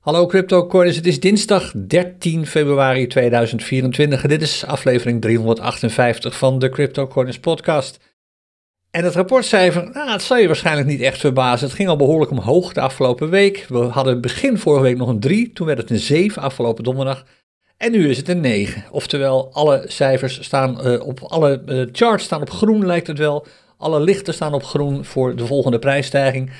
Hallo CryptoCoiners, het is dinsdag 13 februari 2024 en dit is aflevering 358 van de CryptoCoiners podcast. En het rapportcijfer, nou, het zal je waarschijnlijk niet echt verbazen. Het ging al behoorlijk omhoog de afgelopen week. We hadden begin vorige week nog een 3, toen werd het een 7 afgelopen donderdag. En nu is het een 9. Oftewel, alle cijfers staan uh, op, alle uh, charts staan op groen lijkt het wel. Alle lichten staan op groen voor de volgende prijsstijging.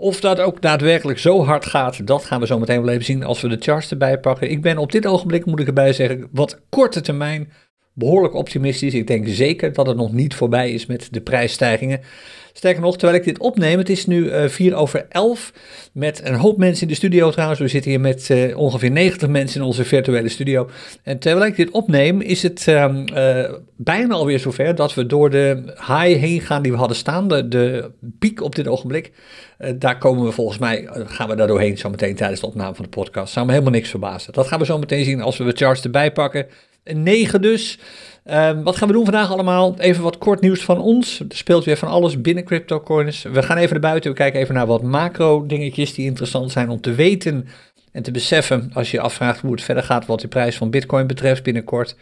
Of dat ook daadwerkelijk zo hard gaat, dat gaan we zo meteen wel even zien als we de charts erbij pakken. Ik ben op dit ogenblik, moet ik erbij zeggen, wat korte termijn behoorlijk optimistisch. Ik denk zeker dat het nog niet voorbij is met de prijsstijgingen. Sterker nog, terwijl ik dit opneem, het is nu eh, 4 over 11 met een hoop mensen in de studio trouwens. We zitten hier met uh, ongeveer 90 mensen in onze virtuele studio. En terwijl ik dit opneem, is het uh, uh, bijna alweer zover dat we door de high heen gaan die we hadden staan. De, de piek op dit ogenblik. daar komen we volgens mij, gaan we daar doorheen zo meteen tijdens de opname van de podcast. Zou me helemaal niks verbazen. Dat gaan we zo meteen zien als we de charts erbij pakken. Een 9 dus. Um, wat gaan we doen vandaag allemaal? Even wat kort nieuws van ons. Er speelt weer van alles binnen CryptoCoins. We gaan even naar buiten. We kijken even naar wat macro dingetjes die interessant zijn om te weten en te beseffen als je je afvraagt hoe het verder gaat wat de prijs van Bitcoin betreft binnenkort.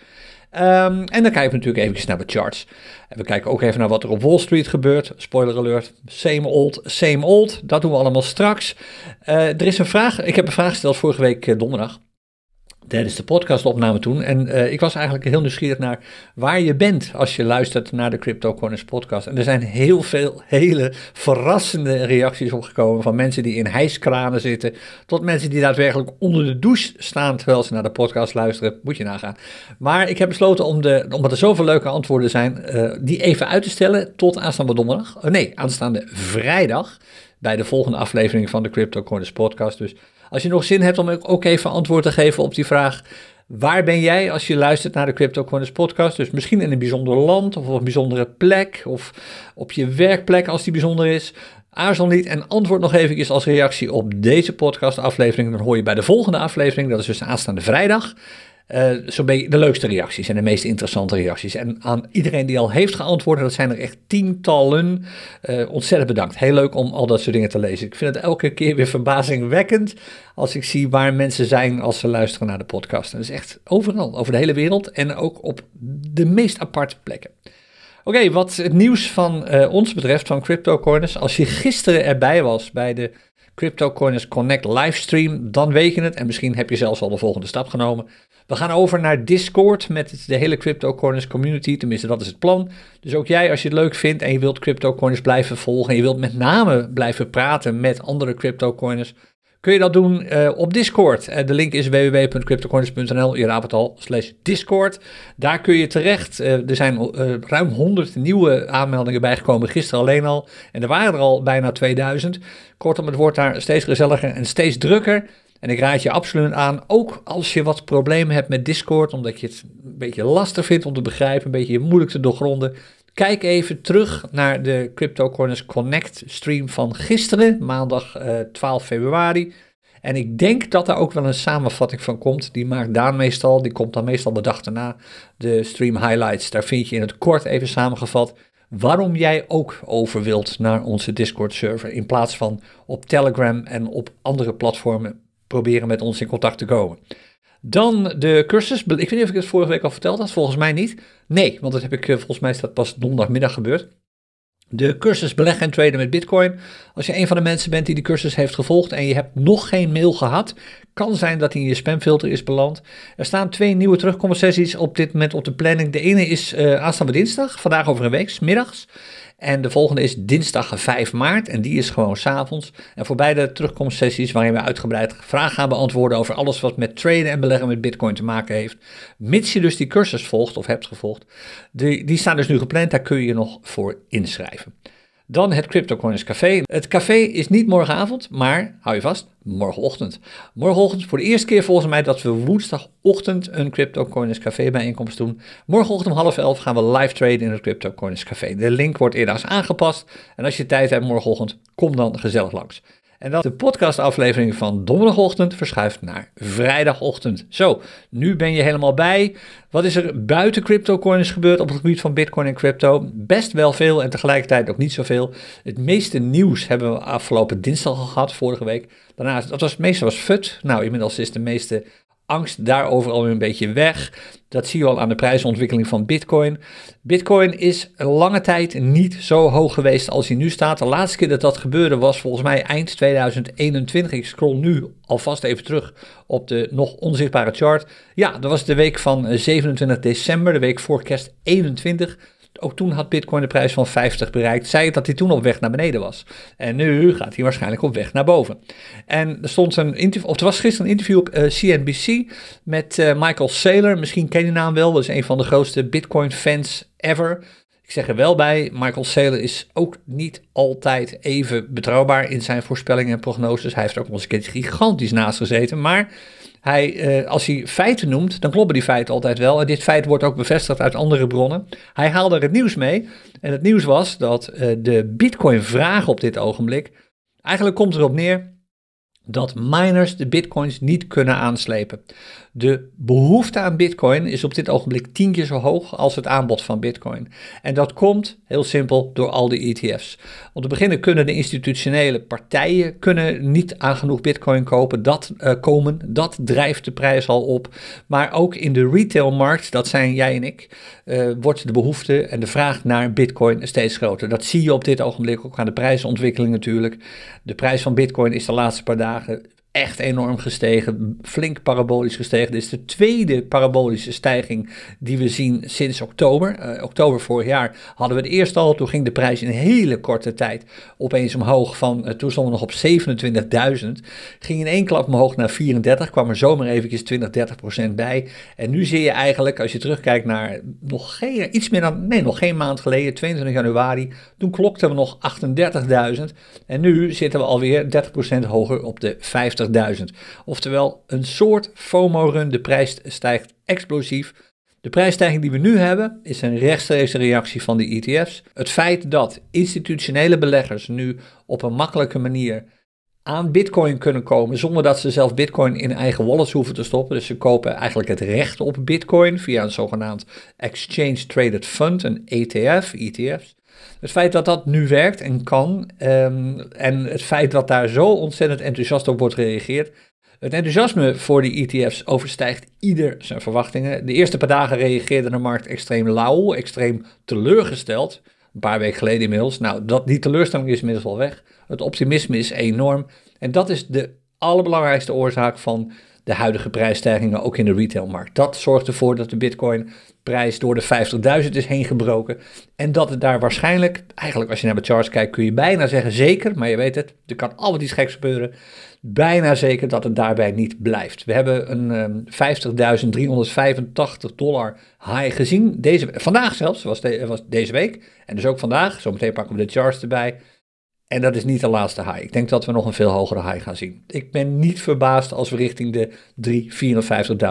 Um, en dan kijken we natuurlijk even naar de charts. En we kijken ook even naar wat er op Wall Street gebeurt. Spoiler alert, same old, same old. Dat doen we allemaal straks. Uh, er is een vraag, ik heb een vraag gesteld vorige week uh, donderdag tijdens de podcastopname toen. En uh, ik was eigenlijk heel nieuwsgierig naar waar je bent als je luistert naar de Crypto Corners podcast. En er zijn heel veel hele verrassende reacties opgekomen van mensen die in hijskranen zitten, tot mensen die daadwerkelijk onder de douche staan terwijl ze naar de podcast luisteren. Moet je nagaan. Maar ik heb besloten om de, omdat er zoveel leuke antwoorden zijn, uh, die even uit te stellen tot aanstaande donderdag. Uh, nee, aanstaande vrijdag bij de volgende aflevering van de Crypto Corners podcast. Dus als je nog zin hebt om ook even antwoord te geven op die vraag. Waar ben jij als je luistert naar de Crypto Corners podcast? Dus misschien in een bijzonder land of op een bijzondere plek of op je werkplek als die bijzonder is. Aarzel niet en antwoord nog even als reactie op deze podcast aflevering. Dan hoor je bij de volgende aflevering, dat is dus aanstaande vrijdag. Zo ben je de leukste reacties en de meest interessante reacties. En aan iedereen die al heeft geantwoord, dat zijn er echt tientallen, uh, ontzettend bedankt. Heel leuk om al dat soort dingen te lezen. Ik vind het elke keer weer verbazingwekkend als ik zie waar mensen zijn als ze luisteren naar de podcast. En dat is echt overal, over de hele wereld en ook op de meest aparte plekken. Oké, wat het nieuws van uh, ons betreft, van CryptoCoiners. Als je gisteren erbij was bij de CryptoCoiners Connect livestream, dan weet je het. En misschien heb je zelfs al de volgende stap genomen. We gaan over naar Discord met de hele CryptoCoiners community. Tenminste, dat is het plan. Dus ook jij, als je het leuk vindt en je wilt CryptoCoiners blijven volgen. En je wilt met name blijven praten met andere CryptoCoiners. Kun je dat doen uh, op Discord. Uh, de link is www.cryptocoiners.nl. Je raadt het al, slash Discord. Daar kun je terecht. Uh, er zijn ruim 100 nieuwe aanmeldingen bijgekomen, gisteren alleen al. En er waren er al bijna 2000. Kortom, het wordt daar steeds gezelliger en steeds drukker. En ik raad je absoluut aan, ook als je wat problemen hebt met Discord, omdat je het een beetje lastig vindt om te begrijpen, een beetje moeilijk te doorgronden. Kijk even terug naar de Crypto Corners Connect stream van gisteren, maandag uh, eh, 12 februari. En ik denk dat daar ook wel een samenvatting van komt. Die maakt Daan meestal, die komt dan meestal de dag daarna, de stream highlights. Daar vind je in het kort even samengevat waarom jij ook over wilt naar onze Discord server in plaats van op Telegram en op andere platformen proberen met ons in contact te komen. Dan de cursus. Ik weet niet of ik het vorige week al verteld had. Volgens mij niet. Nee, want dat heb ik eh, volgens mij is dat pas donderdagmiddag gebeurd. De cursus beleggen en traden met Bitcoin. Als je een van de mensen bent die die cursus heeft gevolgd en je hebt nog geen mail gehad, kan zijn dat hij in je spamfilter is beland. Er staan twee nieuwe terugkomstsessies op dit moment op de planning. De ene is uh, aanstaande dinsdag, vandaag over een week, middags. En de volgende is dinsdag 5 maart en die is gewoon s'avonds. En voor beide terugkomstsessies waarin we uitgebreid vragen gaan beantwoorden over alles wat met traden en beleggen met bitcoin te maken heeft. Mits je dus die cursus volgt of hebt gevolgd. Die, die staan dus nu gepland, daar kun je je nog voor inschrijven. Dan het CryptoCoins Café. Het café is niet morgenavond, maar hou je vast, morgenochtend. Morgenochtend voor de eerste keer volgens mij dat we woensdagochtend een CryptoCoins Café bijeenkomst doen. Morgenochtend om half elf gaan we live traden in het CryptoCoins Café. De link wordt eerder aangepast. En als je tijd hebt morgenochtend, kom dan gezellig langs. En dat de podcastaflevering van donderdagochtend verschuift naar vrijdagochtend. Zo, nu ben je helemaal bij. Wat is er buiten cryptocoins gebeurd op het gebied van bitcoin en crypto? Best wel veel en tegelijkertijd ook niet zoveel. Het meeste nieuws hebben we afgelopen dinsdag al gehad, vorige week. Daarnaast, dat was het meeste was FUT. Nou, inmiddels is de meeste angst daarover al een beetje weg. Dat zie je al aan de prijsontwikkeling van Bitcoin. Bitcoin is lange tijd niet zo hoog geweest als hij nu staat. De laatste keer dat dat gebeurde was volgens mij eind 2021. Ik scroll nu alvast even terug op de nog onzichtbare chart. Ja, dat was de week van 27 december, de week voor kerst 21. Ook toen had Bitcoin de prijs van 50 bereikt. Zei dat hij toen op weg naar beneden was. En nu gaat hij waarschijnlijk op weg naar boven. En er stond een interview, of er was gisteren een interview op uh, eh, CNBC met uh, Michael Saylor. Misschien ken je de naam wel. Dat is een van de grootste Bitcoin-fans ever. Ik zeg er wel bij, Michael Saylor is ook niet altijd even betrouwbaar in zijn voorspellingen en prognoses. Hij heeft ook nog eens een keer gigantisch naast gezeten. Maar hij, eh, als hij feiten noemt, dan kloppen die feiten altijd wel. En dit feit wordt ook bevestigd uit andere bronnen. Hij haalde er het nieuws mee. En het nieuws was dat eh, de Bitcoin-vraag op dit ogenblik. Eigenlijk komt erop neer dat miners de bitcoins niet kunnen aanslepen. De behoefte aan bitcoin is op dit ogenblik tien keer zo hoog als het aanbod van bitcoin. En dat komt heel simpel door al die ETF's. Om te beginnen kunnen de institutionele partijen kunnen niet aan genoeg bitcoin kopen. Dat uh, komen, dat drijft de prijs al op. Maar ook in de retailmarkt, dat zijn jij en ik, uh, wordt de behoefte en de vraag naar bitcoin steeds groter. Dat zie je op dit ogenblik ook aan de prijsontwikkeling natuurlijk. De prijs van bitcoin is de laatste paar dagen echt enorm gestegen, flink parabolisch gestegen. Dit is de tweede parabolische stijging die we zien sinds oktober. Uh, oktober vorig jaar hadden we het eerst al, toen ging de prijs in een hele korte tijd opeens omhoog van, uh, toen stonden we nog op 27.000, ging in één klap omhoog naar 34, kwam er zomaar eventjes 20, 30 procent bij. En nu zie je eigenlijk, als je terugkijkt naar nog geen, iets meer dan, nee, nog geen maand geleden, 22 januari, toen klokten we nog 38.000 en nu zitten we alweer 30 procent hoger op de 50 Oftewel, een soort FOMO-run. De prijs stijgt explosief. De prijsstijging die we nu hebben is een rechtstreekse reactie van de ETF's. Het feit dat institutionele beleggers nu op een makkelijke manier aan Bitcoin kunnen komen zonder dat ze zelf Bitcoin in eigen wallets hoeven te stoppen. Dus ze kopen eigenlijk het recht op Bitcoin via een zogenaamd Exchange Traded Fund, een ETF, ETF's. Het feit dat dat nu werkt en kan, ehm, en het feit dat daar zo ontzettend enthousiast op wordt gereageerd. Het enthousiasme voor die ETF's overstijgt ieder zijn verwachtingen. De eerste paar dagen reageerde de markt extreem lauw, extreem teleurgesteld. Een paar weken geleden inmiddels. Nou, dat, die teleurstelling is inmiddels al weg. Het optimisme is enorm. En dat is de allerbelangrijkste oorzaak van de huidige prijsstijgingen ook in de retailmarkt. Dat zorgt ervoor dat de bitcoin prijs door de 50.000 is heen gebroken. En dat het daar waarschijnlijk, eigenlijk als je naar de charts kijkt, kun je bijna zeggen zeker, maar je weet het, er kan altijd iets geks gebeuren. Bijna zeker dat het daarbij niet blijft. We hebben een um, 50.385 dollar high gezien. Deze, vandaag zelfs, was, was deze week. En dus ook vandaag. Zometeen pakken we de charts erbij. En dat is niet de laatste high. Ik denk dat we nog een veel hogere high gaan zien. Ik ben niet verbaasd als we richting de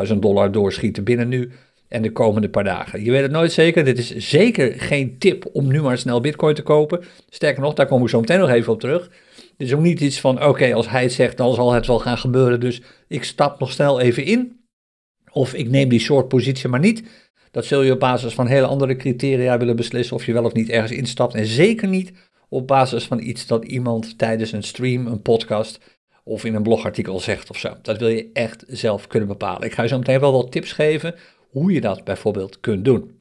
354.000 dollar doorschieten binnen nu en de komende paar dagen. Je weet het nooit zeker. Dit is zeker geen tip om nu maar snel bitcoin te kopen. Sterker nog, daar kom ik zo meteen nog even op terug. Dit is ook niet iets van, oké, als hij het zegt, dan zal het wel gaan gebeuren. Dus ik stap nog snel even in. Of ik neem die short positie maar niet. Dat zul je op basis van hele andere criteria willen beslissen of je wel of niet ergens instapt. En zeker niet op basis van iets dat iemand tijdens een stream, een podcast of in een blogartikel zegt of zo. Dat wil je echt zelf kunnen bepalen. Ik ga je zo meteen wel wat tips geven hoe je dat bijvoorbeeld kunt doen.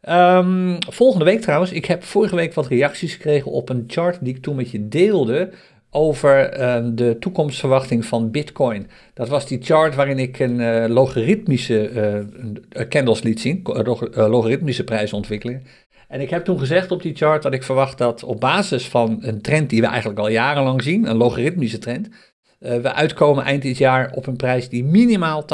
Ehm, volgende week trouwens, ik heb vorige week wat reacties gekregen op een chart die ik toen met je deelde over ehm, de toekomstverwachting van Bitcoin. Dat was die chart waarin ik een uh, logaritmische uh, candles liet zien, logaritmische prijsontwikkeling. En ik heb toen gezegd op die chart dat ik verwacht dat op basis van een trend die we eigenlijk al jarenlang zien, een logaritmische trend, uh, we uitkomen eind dit jaar op een prijs die minimaal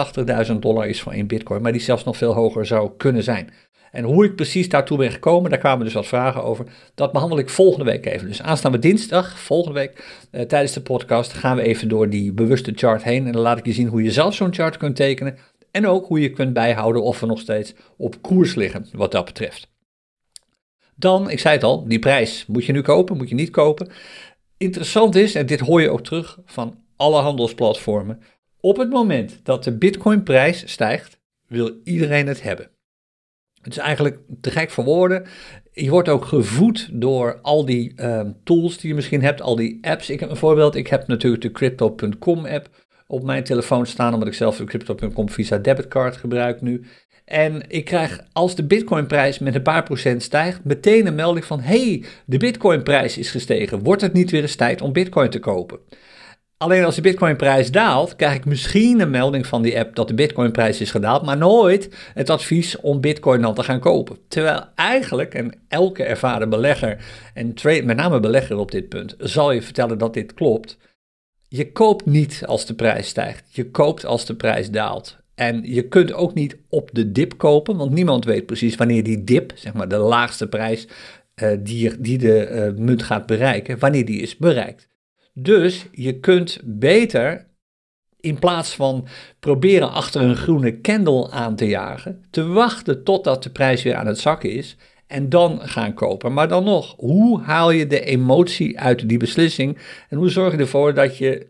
80.000 dollar is voor één bitcoin, maar die zelfs nog veel hoger zou kunnen zijn. En hoe ik precies daartoe ben gekomen, daar kwamen dus wat vragen over. Dat behandel ik volgende week even. Dus aanstaande dinsdag, volgende week, uh, tijdens de podcast, gaan we even door die bewuste chart heen. En dan laat ik je zien hoe je zelf zo'n chart kunt tekenen. En ook hoe je kunt bijhouden of we nog steeds op koers liggen, wat dat betreft. Dan, ik zei het al, die prijs. Moet je nu kopen, moet je niet kopen? Interessant is, en dit hoor je ook terug van alle handelsplatformen, op het moment dat de Bitcoin-prijs stijgt, wil iedereen het hebben. Het is eigenlijk te gek voor woorden. Je wordt ook gevoed door al die ehm, tools die je misschien hebt, al die apps. Ik heb een voorbeeld. Ik heb natuurlijk de Crypto.com app op mijn telefoon staan, omdat ik zelf de Crypto.com Visa debitcard gebruik nu. En ik krijg, als de Bitcoinprijs met een paar procent stijgt, meteen een melding van: hey, de Bitcoinprijs is gestegen. Wordt het niet weer eens tijd om Bitcoin te kopen? Alleen als de Bitcoinprijs daalt, krijg ik misschien een melding van die app dat de Bitcoinprijs is gedaald, maar nooit het advies om Bitcoin dan te gaan kopen. Terwijl eigenlijk, en elke ervaren belegger, en trade, met name belegger op dit punt, zal je vertellen dat dit klopt. Je koopt niet als de prijs stijgt, je koopt als de prijs daalt. En je kunt ook niet op de dip kopen, want niemand weet precies wanneer die dip, zeg maar de laagste prijs uh, die, die de uh, munt gaat bereiken, wanneer die is bereikt. Dus je kunt beter in plaats van proberen achter een groene candle aan te jagen, te wachten totdat de prijs weer aan het zakken is en dan gaan kopen. Maar dan nog, hoe haal je de emotie uit die beslissing en hoe zorg je ervoor dat je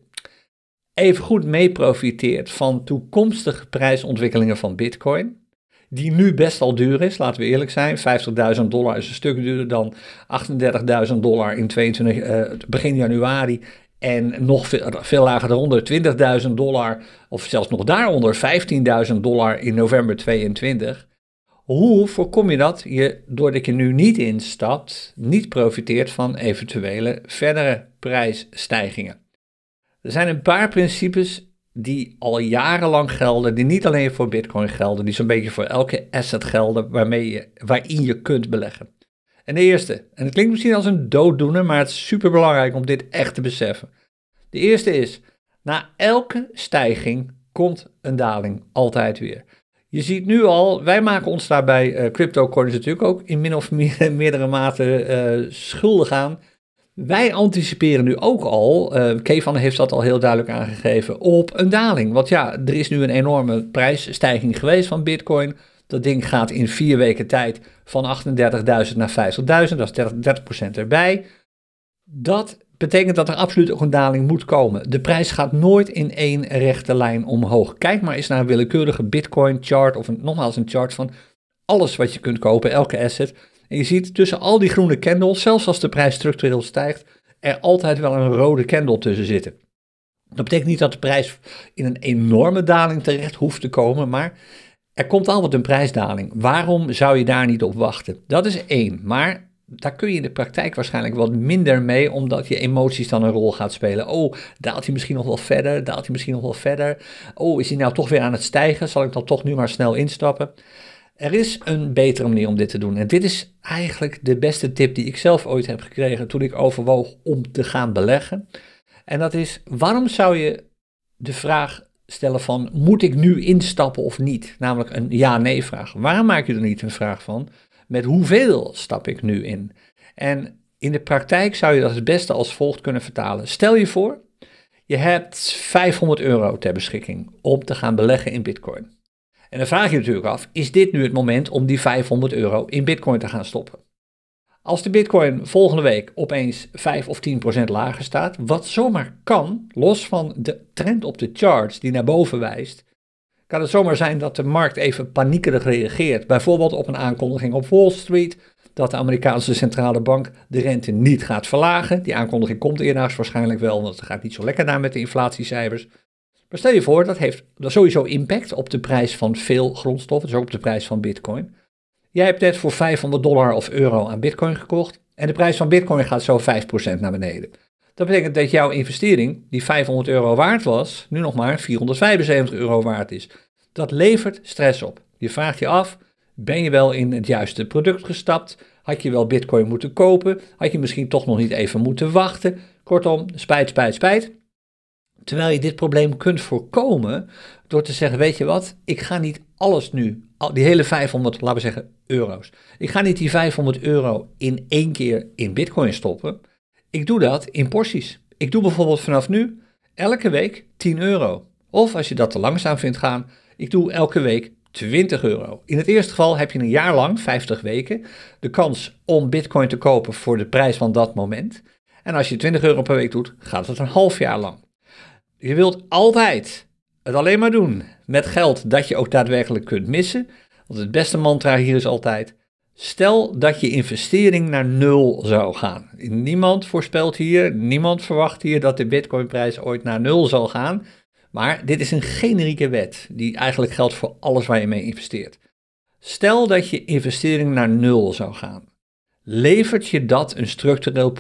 even goed mee profiteert van toekomstige prijsontwikkelingen van Bitcoin? Die nu best al duur is, laten we eerlijk zijn. 50.000 dollar is een stuk duurder dan 38.000 dollar in 22, uh, eh, begin januari. En nog veel, veel lager daaronder, 20.000 dollar, of zelfs nog daaronder, 15.000 dollar in november 22. Hoe voorkom je dat je, doordat je nu niet instapt, niet profiteert van eventuele verdere prijsstijgingen? Er zijn een paar principes die al jarenlang gelden, die niet alleen voor Bitcoin gelden, die zo'n beetje voor elke asset gelden waarmee je, waarin je kunt beleggen. En de eerste, en het klinkt misschien als een dooddoener, maar het is super belangrijk om dit echt te beseffen. De eerste is, na elke stijging komt een daling altijd weer. Je ziet nu al, wij maken ons daarbij uh, eh, natuurlijk ook in min of meer, meerdere mate uh, schuldig aan. Wij anticiperen nu ook al, uh, heeft dat al heel duidelijk aangegeven, op een daling. Want ja, er is nu een enorme prijsstijging geweest van Bitcoin. Dat ding gaat in vier weken tijd van 38.000 naar 50.000, dat is 30%, erbij. Dat betekent dat er absoluut ook een daling moet komen. De prijs gaat nooit in één rechte lijn omhoog. Kijk maar eens naar een willekeurige Bitcoin chart of een, nogmaals een chart van alles wat je kunt kopen, elke asset. En je ziet tussen al die groene candles, zelfs als de prijs structureel stijgt, er altijd wel een rode candle tussen zitten. Dat betekent niet dat de prijs in een enorme daling terecht hoeft te komen, maar er komt altijd een prijsdaling. Waarom zou je daar niet op wachten? Dat is één. Maar daar kun je in de praktijk waarschijnlijk wat minder mee, omdat je emoties dan een rol gaat spelen. Oh, daalt hij misschien nog wel verder? Daalt hij misschien nog wel verder? Oh, is hij nou toch weer aan het stijgen? Zal ik dan toch nu maar snel instappen? Er is een betere manier om dit te doen. En dit is eigenlijk de beste tip die ik zelf ooit heb gekregen toen ik overwoog om te gaan beleggen. En dat is, waarom zou je de vraag stellen van, moet ik nu instappen of niet? Namelijk een ja-nee vraag. Waarom maak je er niet een vraag van? Met hoeveel stap ik nu in? En in de praktijk zou je dat het beste als volgt kunnen vertalen. Stel je voor, je hebt 500 euro ter beschikking om te gaan beleggen in Bitcoin. En dan vraag je natuurlijk af, is dit nu het moment om die 500 euro in Bitcoin te gaan stoppen? Als de Bitcoin volgende week opeens 5 of 10% lager staat, wat zomaar kan, los van de trend op de charts die naar boven wijst, kan het zomaar zijn dat de markt even paniekerig reageert. Bijvoorbeeld op een aankondiging op Wall Street dat de Amerikaanse centrale bank de rente niet gaat verlagen. Die aankondiging komt eerdaags waarschijnlijk wel, want het gaat niet zo lekker naar met de inflatiecijfers. Maar stel je voor, dat heeft sowieso impact op de prijs van veel grondstoffen, dus ook op de prijs van bitcoin. Jij hebt net voor 500 dollar of euro aan bitcoin gekocht en de prijs van bitcoin gaat zo 5% naar beneden. Dat betekent dat jouw investering, die 500 euro waard was, nu nog maar 475 euro waard is. Dat levert stress op. Je vraagt je af, ben je wel in het juiste product gestapt? Had je wel bitcoin moeten kopen? Had je misschien toch nog niet even moeten wachten? Kortom, spijt, spijt, spijt. Terwijl je dit probleem kunt voorkomen door te zeggen, weet je wat, ik ga niet alles nu, die hele 500, laten we zeggen, euro's. Ik ga niet die 500 euro in één keer in bitcoin stoppen. Ik doe dat in porties. Ik doe bijvoorbeeld vanaf nu elke week 10 euro. Of als je dat te langzaam vindt gaan, ik doe elke week 20 euro. In het eerste geval heb je een jaar lang, 50 weken, de kans om bitcoin te kopen voor de prijs van dat moment. En als je 20 euro per week doet, gaat het een half jaar lang. Je wilt altijd het alleen maar doen met geld dat je ook daadwerkelijk kunt missen. Want het beste mantra hier is altijd: stel dat je investering naar nul zou gaan. Niemand voorspelt hier, niemand verwacht hier dat de Bitcoinprijs ooit naar nul zal gaan. Maar dit is een generieke wet die eigenlijk geldt voor alles waar je mee investeert. Stel dat je investering naar nul zou gaan. Levert je dat een structureel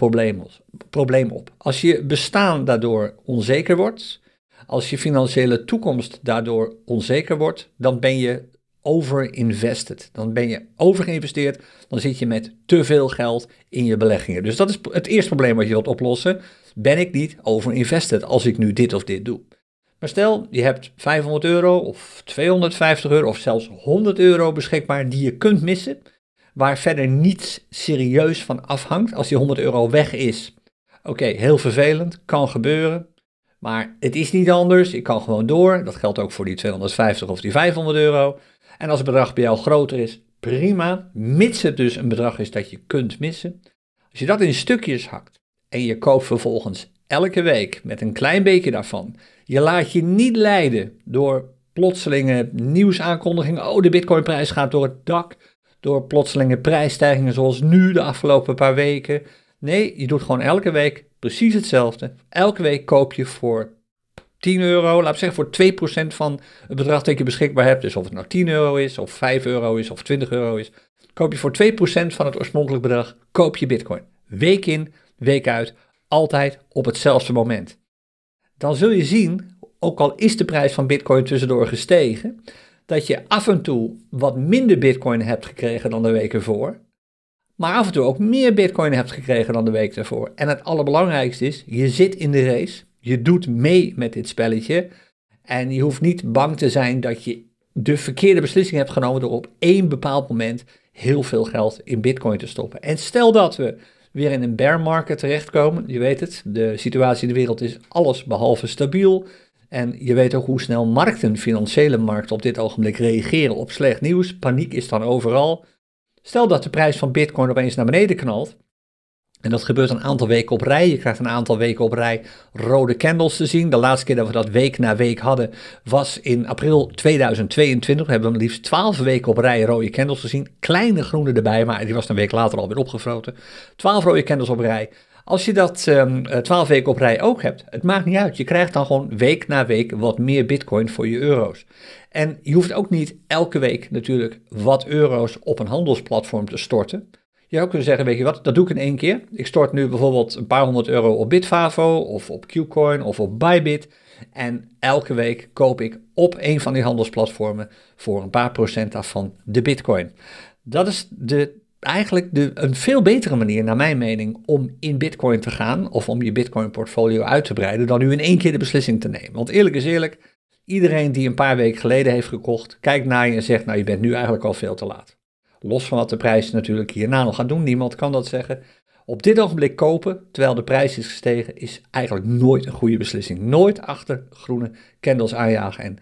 probleem op? Als je bestaan daardoor onzeker wordt, als je financiële toekomst daardoor onzeker wordt, dan ben je overinvested. Dan ben je overgeïnvesteerd, dan zit je met te veel geld in je beleggingen. Dus dat is het eerste probleem wat je wilt oplossen. Ben ik niet overinvested als ik nu dit of dit doe? Maar stel, je hebt 500 euro of 250 euro of zelfs 100 euro beschikbaar die je kunt missen, waar verder niets serieus van afhangt. Als die 100 euro weg is, oké, heel vervelend, kan gebeuren. Maar het is niet anders, ik kan gewoon door. Dat geldt ook voor die 250 of die 500 euro. En als het bedrag bij jou groter is, prima, mits het dus een bedrag is dat je kunt missen. Als je dat in stukjes hakt en je koopt vervolgens elke week met een klein beetje daarvan, je laat je niet leiden door plotselinge nieuwsaankondigingen. Oh, de bitcoinprijs gaat door het dak. Door plotselinge prijsstijgingen zoals nu de afgelopen paar weken. Nee, je doet gewoon elke week precies hetzelfde. Elke week koop je voor 10 euro, laat zeggen voor 2% van het bedrag dat je beschikbaar hebt. Dus of het nou 10 euro is, of 5 euro is, of 20 euro is. Koop je voor 2% van het oorspronkelijk bedrag, koop je bitcoin. Week in, week uit, altijd op hetzelfde moment. Dan zul je zien, ook al is de prijs van bitcoin tussendoor gestegen, dat je af en toe wat minder bitcoin hebt gekregen dan de week ervoor maar af en toe ook meer bitcoin hebt gekregen dan de week daarvoor. En het allerbelangrijkste is, je zit in de race, je doet mee met dit spelletje en je hoeft niet bang te zijn dat je de verkeerde beslissing hebt genomen door op één bepaald moment heel veel geld in bitcoin te stoppen. En stel dat we weer in een bear market terechtkomen, je weet het, de situatie in de wereld is alles behalve stabiel. En je weet ook hoe snel markten, financiële markten op dit ogenblik reageren op slecht nieuws. Paniek is dan overal. Stel dat de prijs van Bitcoin opeens naar beneden knalt. En dat gebeurt een aantal weken op rij. Je krijgt een aantal weken op rij rode candles te zien. De laatste keer dat we dat week na week hadden was in april 2022. We hebben liefst 12 weken op rij rode candles gezien. Kleine groene erbij, maar die was een week later alweer opgevroten. 12 rode candles op rij. Als je dat um, ehm, 12 weken op rij ook hebt, het maakt niet uit. Je krijgt dan gewoon week na week wat meer bitcoin voor je euro's. En je hoeft ook niet elke week natuurlijk wat euro's op een handelsplatform te storten. Je zou kunnen zeggen, weet je wat, dat doe ik in één keer. Ik stort nu bijvoorbeeld een paar honderd euro op Bitfavo of op Qcoin of op Bybit. En elke week koop ik op een van die handelsplatformen voor een paar procent van de bitcoin. Dat is de, eigenlijk de, een veel betere manier, naar mijn mening, om in bitcoin te gaan of om je bitcoin portfolio uit te breiden dan nu in één keer de beslissing te nemen. Want eerlijk is eerlijk, Iedereen die een paar weken geleden heeft gekocht, kijkt naar je en zegt, nou je bent nu eigenlijk al veel te laat. Los van wat de prijs natuurlijk hierna nog gaat doen, niemand kan dat zeggen. Op dit ogenblik kopen, terwijl de prijs is gestegen, is eigenlijk nooit een goede beslissing. Nooit achter groene candles aanjagen. En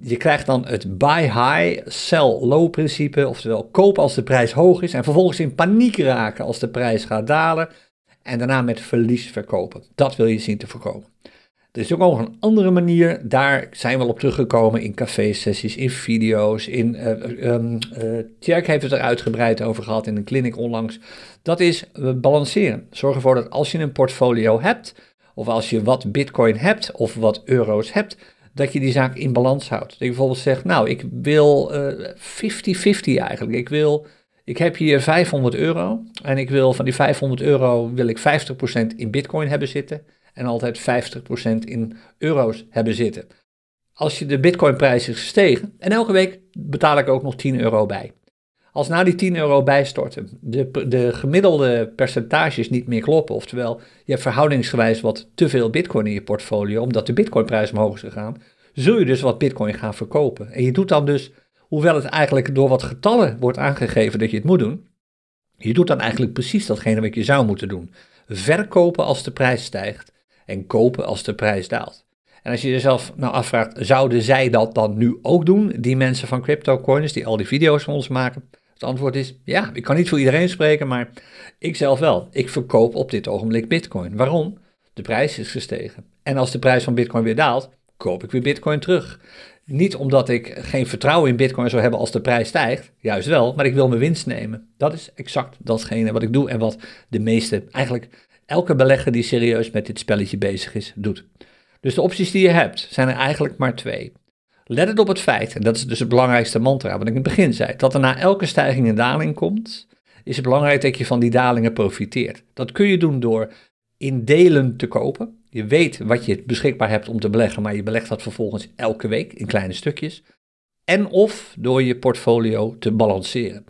je krijgt dan het buy high, sell low principe, oftewel kopen als de prijs hoog is en vervolgens in paniek raken als de prijs gaat dalen en daarna met verlies verkopen. Dat wil je zien te voorkomen. Er is ook nog een andere manier, daar zijn we al op teruggekomen in café-sessies, in video's, in, uh, heeft het er uitgebreid over gehad in een clinic onlangs. Dat is balanceren. Zorg ervoor dat als je een portfolio hebt, of als je wat bitcoin hebt, of wat euro's hebt, dat je die zaak in balans houdt. Dat je bijvoorbeeld zegt, nou, ik wil 50-50 eigenlijk. Ik wil, ik heb hier 500 euro en ik wil van die 500 euro wil ik 50% in bitcoin hebben zitten en altijd 50% in euro's hebben zitten. Als je de bitcoinprijs is gestegen en elke week betaal ik ook nog 10 euro bij. Als na die 10 euro bijstorten de, de gemiddelde percentages niet meer kloppen, oftewel je hebt verhoudingsgewijs wat te veel bitcoin in je portfolio, omdat de bitcoinprijs omhoog is gegaan, zul je dus wat bitcoin gaan verkopen. En je doet dan dus, hoewel het eigenlijk door wat getallen wordt aangegeven dat je het moet doen, je doet dan eigenlijk precies datgene wat je zou moeten doen. Verkopen als de prijs stijgt en kopen als de prijs daalt. En als je jezelf nou afvraagt, zouden zij dat dan nu ook doen, die mensen van CryptoCoins die al die video's van ons maken? Het antwoord is ja, ik kan niet voor iedereen spreken, maar ik zelf wel. Ik verkoop op dit ogenblik bitcoin. Waarom? De prijs is gestegen. En als de prijs van bitcoin weer daalt, koop ik weer bitcoin terug. Niet omdat ik geen vertrouwen in bitcoin zou hebben als de prijs stijgt, juist wel, maar ik wil mijn winst nemen. Dat is exact datgene wat ik doe en wat de meeste, eigenlijk elke belegger die serieus met dit spelletje bezig is, doet. Dus de opties die je hebt, zijn er eigenlijk maar twee. Let het op het feit, en dat is dus het belangrijkste mantra wat ik in het begin zei, dat er na elke stijging een daling komt, is het belangrijk dat je van die dalingen profiteert. Dat kun je doen door in delen te kopen. Je weet wat je beschikbaar hebt om te beleggen, maar je belegt dat vervolgens elke week in kleine stukjes. En of door je portfolio te balanceren.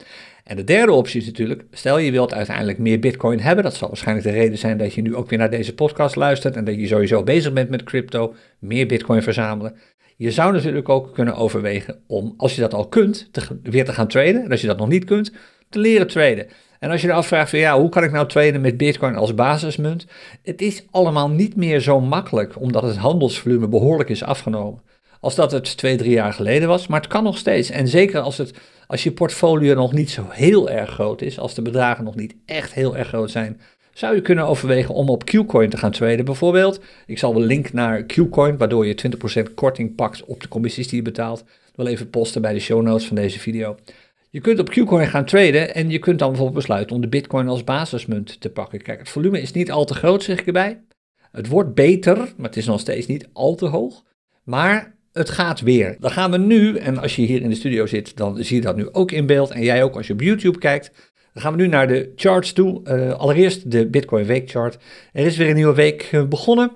En de derde optie is natuurlijk, stel je wilt uiteindelijk meer bitcoin hebben, dat zal waarschijnlijk de reden zijn dat je nu ook weer naar deze podcast luistert en dat je sowieso bezig bent met crypto, meer bitcoin verzamelen. Je zou natuurlijk ook kunnen overwegen om, als je dat al kunt, weer te gaan traden. En als je dat nog niet kunt, te leren traden. En als je je afvraagt van ja, hoe kan ik nou traden met bitcoin als basismunt? Het is allemaal niet meer zo makkelijk, omdat het handelsvolume behoorlijk is afgenomen. Als dat het twee, drie jaar geleden was, maar het kan nog steeds. En zeker als, het, als je portfolio nog niet zo heel erg groot is, als de bedragen nog niet echt heel erg groot zijn, zou je kunnen overwegen om op Qcoin te gaan traden bijvoorbeeld. Ik zal een link naar Qcoin, waardoor je 20% korting pakt op de commissies die je betaalt. Wel even posten bij de show notes van deze video. Je kunt op Qcoin gaan traden en je kunt dan bijvoorbeeld besluiten om de bitcoin als basismunt te pakken. Kijk, het volume is niet al te groot, zeg ik erbij. Het wordt beter, maar het is nog steeds niet al te hoog. Maar het gaat weer. Dan gaan we nu, en als je hier in de studio zit, dan zie je dat nu ook in beeld. En jij ook als je op YouTube kijkt. Dan gaan we nu naar de charts toe. Uh, allereerst de Bitcoin weekchart. Er is weer een nieuwe week uh, begonnen.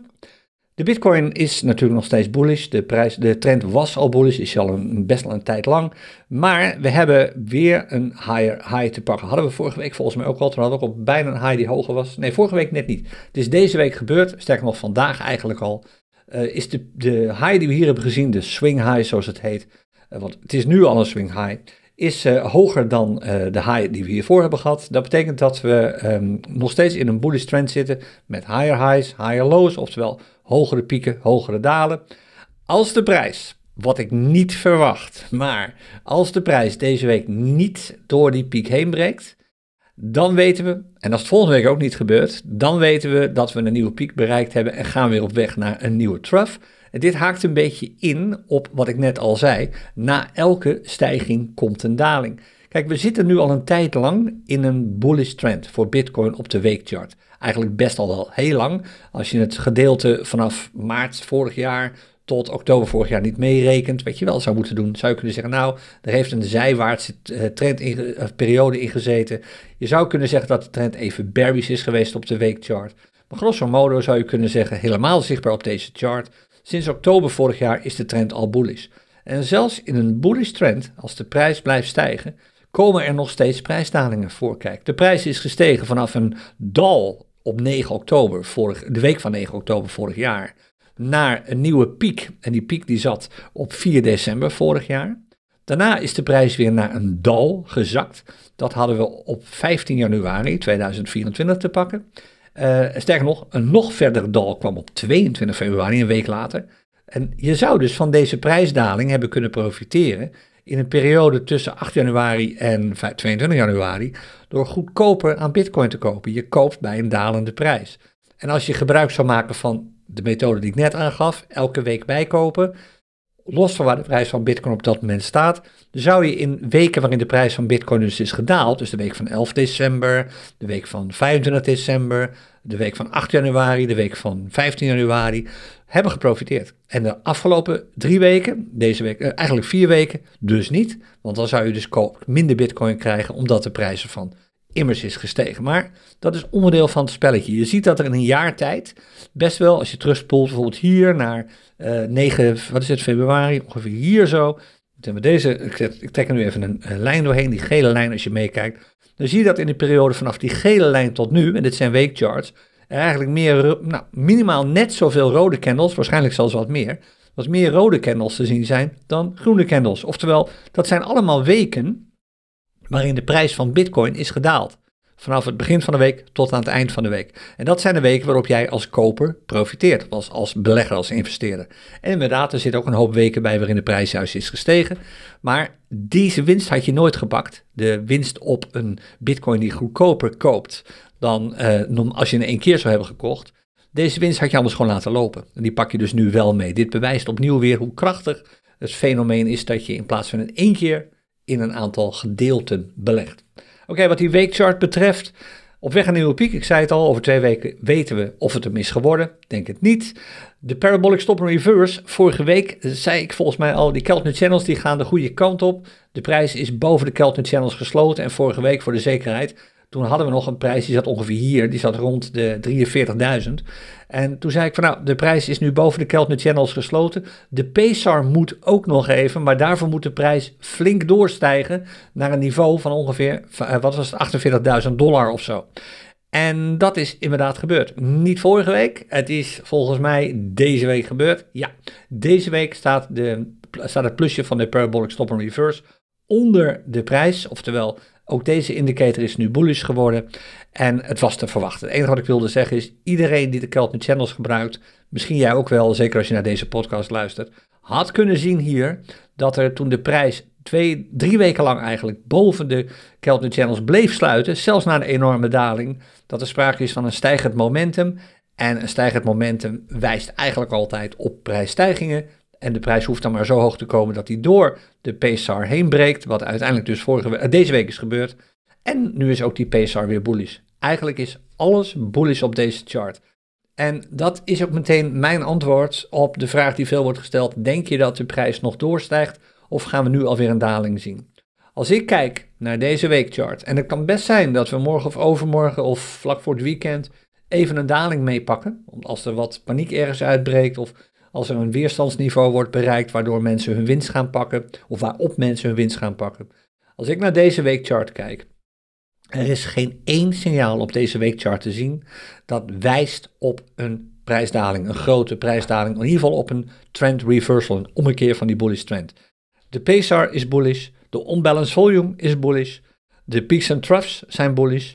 De Bitcoin is natuurlijk nog steeds bullish. De, prijs, de trend was al bullish, is al een, best wel een tijd lang. Maar we hebben weer een higher high te pakken. Hadden we vorige week volgens mij ook al. Toen hadden we ook al bijna een high die hoger was. Nee, vorige week net niet. Het is deze week gebeurd. Sterker nog, vandaag eigenlijk al. Uh, is de, high die we hier hebben gezien, de swing high zoals het heet. want het is nu al een swing high is uh, hoger dan de high die we hiervoor hebben gehad. Dat betekent dat we um, nog steeds in een bullish trend zitten met higher highs, higher lows, oftewel hogere pieken, hogere dalen. Als de prijs, wat ik niet verwacht, maar als de prijs deze week niet door die piek heen breekt, dan weten we, en als het volgende week ook niet gebeurt, dan weten we dat we een nieuwe piek bereikt hebben en gaan weer op weg naar een nieuwe trough. En dit haakt een beetje in op wat ik net al zei. Na elke stijging komt een daling. Kijk, we zitten nu al een tijd lang in een bullish trend voor Bitcoin op de weekchart. Eigenlijk best al wel heel lang. Als je het gedeelte vanaf maart vorig jaar tot oktober vorig jaar niet meerekent, wat je wel zou moeten doen, zou je kunnen zeggen, nou, er heeft een zijwaartse eh, trend in, uh, periode in gezeten. Je zou kunnen zeggen dat de trend even bearish is geweest op de weekchart. Maar grosso modo zou je kunnen zeggen, helemaal zichtbaar op deze chart, Sinds oktober vorig jaar is de trend al bullish. En zelfs in een bullish trend, als de prijs blijft stijgen, komen er nog steeds prijsdalingen voor. Kijk, de prijs is gestegen vanaf een dal op 9 oktober, vorig, de week van 9 oktober vorig jaar, naar een nieuwe piek. En die piek die zat op 4 december vorig jaar. Daarna is de prijs weer naar een dal gezakt. Dat hadden we op 15 januari 2024 te pakken. Uh, sterker nog, een nog verder dal kwam op 22 februari, een week later. En je zou dus van deze prijsdaling hebben kunnen profiteren in een periode tussen 8 januari en 22 januari door goedkoper aan bitcoin te kopen. Je koopt bij een dalende prijs. En als je gebruik zou maken van de methode die ik net aangaf, elke week bijkopen, los van waar de prijs van Bitcoin op dat moment staat, zou je in weken waarin de prijs van Bitcoin dus is gedaald, dus de week van 11 december, de week van 25 december, de week van 8 januari, de week van 15 januari, hebben geprofiteerd. En de afgelopen drie weken, deze week, eh, eigenlijk vier weken, dus niet, want dan zou je dus minder Bitcoin krijgen omdat de prijzen van immers is gestegen. Maar dat is onderdeel van het spelletje. Je ziet dat er in een jaar tijd best wel, als je terugspoelt bijvoorbeeld hier naar uh, eh, 9, wat is het, februari, ongeveer hier zo. Deze, ik trek er nu even een, lijn doorheen, die gele lijn als je meekijkt. Dan zie je dat in de periode vanaf die gele lijn tot nu, en dit zijn weekcharts, er eigenlijk meer, nou, minimaal net zoveel rode candles, waarschijnlijk zelfs wat meer, wat meer rode candles te zien zijn dan groene candles. Oftewel, dat zijn allemaal weken waarin de prijs van Bitcoin is gedaald. vanaf het begin van de week tot aan het eind van de week. En dat zijn de weken waarop jij als koper profiteert, als, als belegger, als investeerder. En inderdaad, er zitten ook een hoop weken bij waarin de prijs juist is gestegen. Maar deze winst had je nooit gepakt. De winst op een bitcoin die goedkoper koopt dan uh, als je in één keer zou hebben gekocht. Deze winst had je anders gewoon laten lopen. En die pak je dus nu wel mee. Dit bewijst opnieuw weer hoe krachtig het fenomeen is dat je in plaats van in één keer in een aantal gedeelten belegt. Oké, wat die weekchart betreft, op weg naar een nieuwe piek, ik zei het al, over twee weken weten we of het hem is geworden. Denk het niet. De Parabolic Stop and Reverse, vorige week zei ik volgens mij al, die Keltner Channels die gaan de goede kant op. De prijs is boven de Keltner Channels gesloten en vorige week voor de zekerheid toen hadden we nog een prijs, die zat ongeveer hier, die zat rond de 43.000. En toen zei ik van nou, de prijs is nu boven de Keltner Channels gesloten. De PSAR moet ook nog even, maar daarvoor moet de prijs flink doorstijgen naar een niveau van ongeveer, eh, wat was het, 48.000 dollar of zo. En dat is inderdaad gebeurd. Niet vorige week, het is volgens mij deze week gebeurd. Ja, deze week staat, de, staat het plusje van de Parabolic Stop and Reverse onder de prijs, oftewel ook deze indicator is nu bullish geworden en het was te verwachten. Het enige wat ik wilde zeggen is, iedereen die de Keltner Channels gebruikt, misschien jij ook wel, zeker als je naar deze podcast luistert, had kunnen zien hier dat er toen de prijs twee, drie weken lang eigenlijk boven de Keltner Channels bleef sluiten, zelfs na een enorme daling, dat er sprake is van een stijgend momentum. En een stijgend momentum wijst eigenlijk altijd op prijsstijgingen. En de prijs hoeft dan maar zo hoog te komen dat hij door de PSAR heen breekt. Wat uiteindelijk dus vorige, uh, deze week is gebeurd. En nu is ook die PSAR weer bullish. Eigenlijk is alles bullish op deze chart. En dat is ook meteen mijn antwoord op de vraag die veel wordt gesteld. Denk je dat de prijs nog doorstijgt of gaan we nu alweer een daling zien? Als ik kijk naar deze weekchart, en het kan best zijn dat we morgen of overmorgen of vlak voor het weekend even een daling meepakken. Als er wat paniek ergens uitbreekt of als er een weerstandsniveau wordt bereikt waardoor mensen hun winst gaan pakken of waarop mensen hun winst gaan pakken. Als ik naar deze weekchart kijk, er is geen één signaal op deze weekchart te zien dat wijst op een prijsdaling, een grote prijsdaling, in ieder geval op een trend reversal, een ommekeer van die bullish trend. De PSAR is bullish, de unbalanced volume is bullish, de peaks en troughs zijn bullish,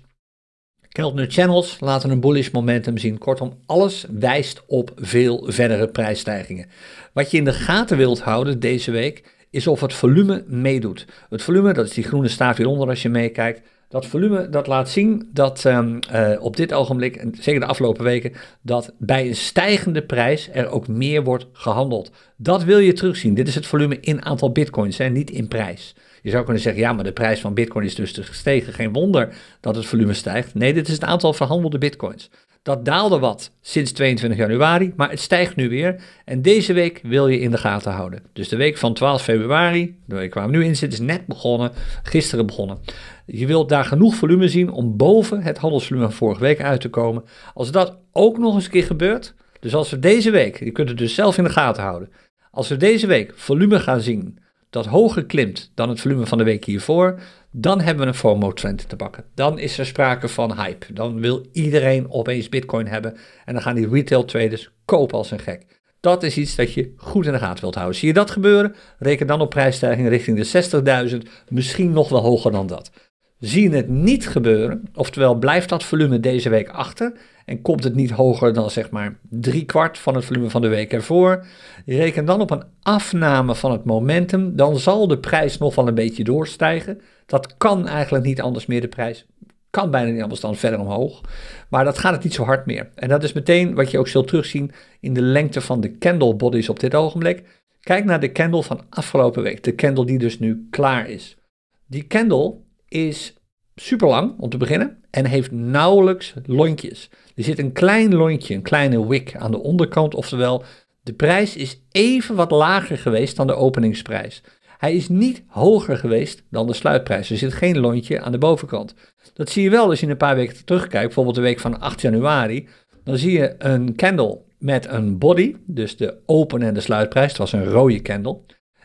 Keltner Channels laten een bullish momentum zien. Kortom, alles wijst op veel verdere prijsstijgingen. Wat je in de gaten wilt houden deze week is of het volume meedoet. Het volume, dat is die groene staaf hieronder als je meekijkt. Dat volume dat laat zien dat um, uh, op dit ogenblik, en zeker de afgelopen weken, dat bij een stijgende prijs er ook meer wordt gehandeld. Dat wil je terugzien. Dit is het volume in aantal bitcoins en niet in prijs. Je zou kunnen zeggen, ja, maar de prijs van bitcoin is dus gestegen. Geen wonder dat het volume stijgt. Nee, dit is het aantal verhandelde bitcoins. Dat daalde wat sinds 22 januari, maar het stijgt nu weer. En deze week wil je in de gaten houden. Dus de week van 12 februari, de week waar we nu in zitten, is net begonnen, gisteren begonnen. Je wilt daar genoeg volume zien om boven het handelsvolume van vorige week uit te komen. Als dat ook nog eens een keer gebeurt, dus als we deze week, je kunt het dus zelf in de gaten houden, als we deze week volume gaan zien dat hoger klimt dan het volume van de week hiervoor, dan hebben we een FOMO-trend te pakken. Dan is er sprake van hype. Dan wil iedereen opeens Bitcoin hebben en dan gaan die retail traders kopen als een gek. Dat is iets dat je goed in de gaten wilt houden. Zie je dat gebeuren? Reken dan op prijsstijging richting de 60.000, misschien nog wel hoger dan dat. Zie je het niet gebeuren, oftewel blijft dat volume deze week achter en komt het niet hoger dan zeg maar drie kwart van het volume van de week ervoor, reken dan op een afname van het momentum, dan zal de prijs nog wel een beetje doorstijgen. Dat kan eigenlijk niet anders meer, de prijs kan bijna niet anders dan verder omhoog, maar dat gaat het niet zo hard meer. En dat is meteen wat je ook zult terugzien in de lengte van de candle bodies op dit ogenblik. Kijk naar de candle van afgelopen week, de candle die dus nu klaar is. Die candle is super lang om te beginnen en heeft nauwelijks lontjes. Er zit een klein lontje, een kleine wick aan de onderkant, oftewel de prijs is even wat lager geweest dan de openingsprijs. Hij is niet hoger geweest dan de sluitprijs. Er zit geen lontje aan de bovenkant. Dat zie je wel als je een paar weken terugkijkt, bijvoorbeeld de week van 8 januari. Dan zie je een candle met een body, dus de open en de sluitprijs. Het was een rode candle.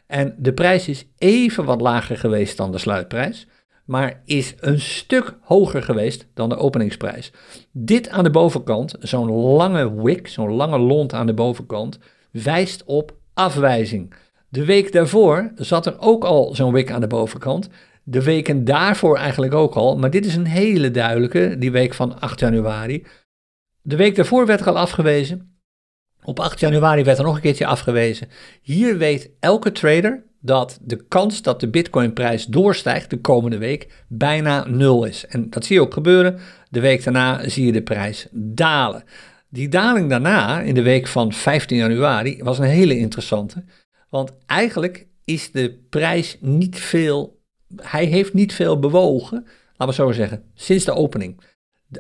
En de prijs is even wat lager geweest dan de sluitprijs maar is een stuk hoger geweest dan de openingsprijs. Dit aan de bovenkant, zo'n lange wick, zo'n lange lont aan de bovenkant, wijst op afwijzing. De week daarvoor zat er ook al zo'n wick aan de bovenkant. De weken daarvoor eigenlijk ook al, maar dit is een hele duidelijke, die week van 8 januari. De week daarvoor werd er al afgewezen. Op 8 januari werd er nog een keertje afgewezen. Hier weet elke trader dat de kans dat de Bitcoinprijs doorstijgt de komende week bijna nul is. En dat zie je ook gebeuren. De week daarna zie je de prijs dalen. Die daling daarna, in de week van 15 januari, was een hele interessante. Want eigenlijk is de prijs niet veel, hij heeft niet veel bewogen, laten we zo zeggen, sinds de opening.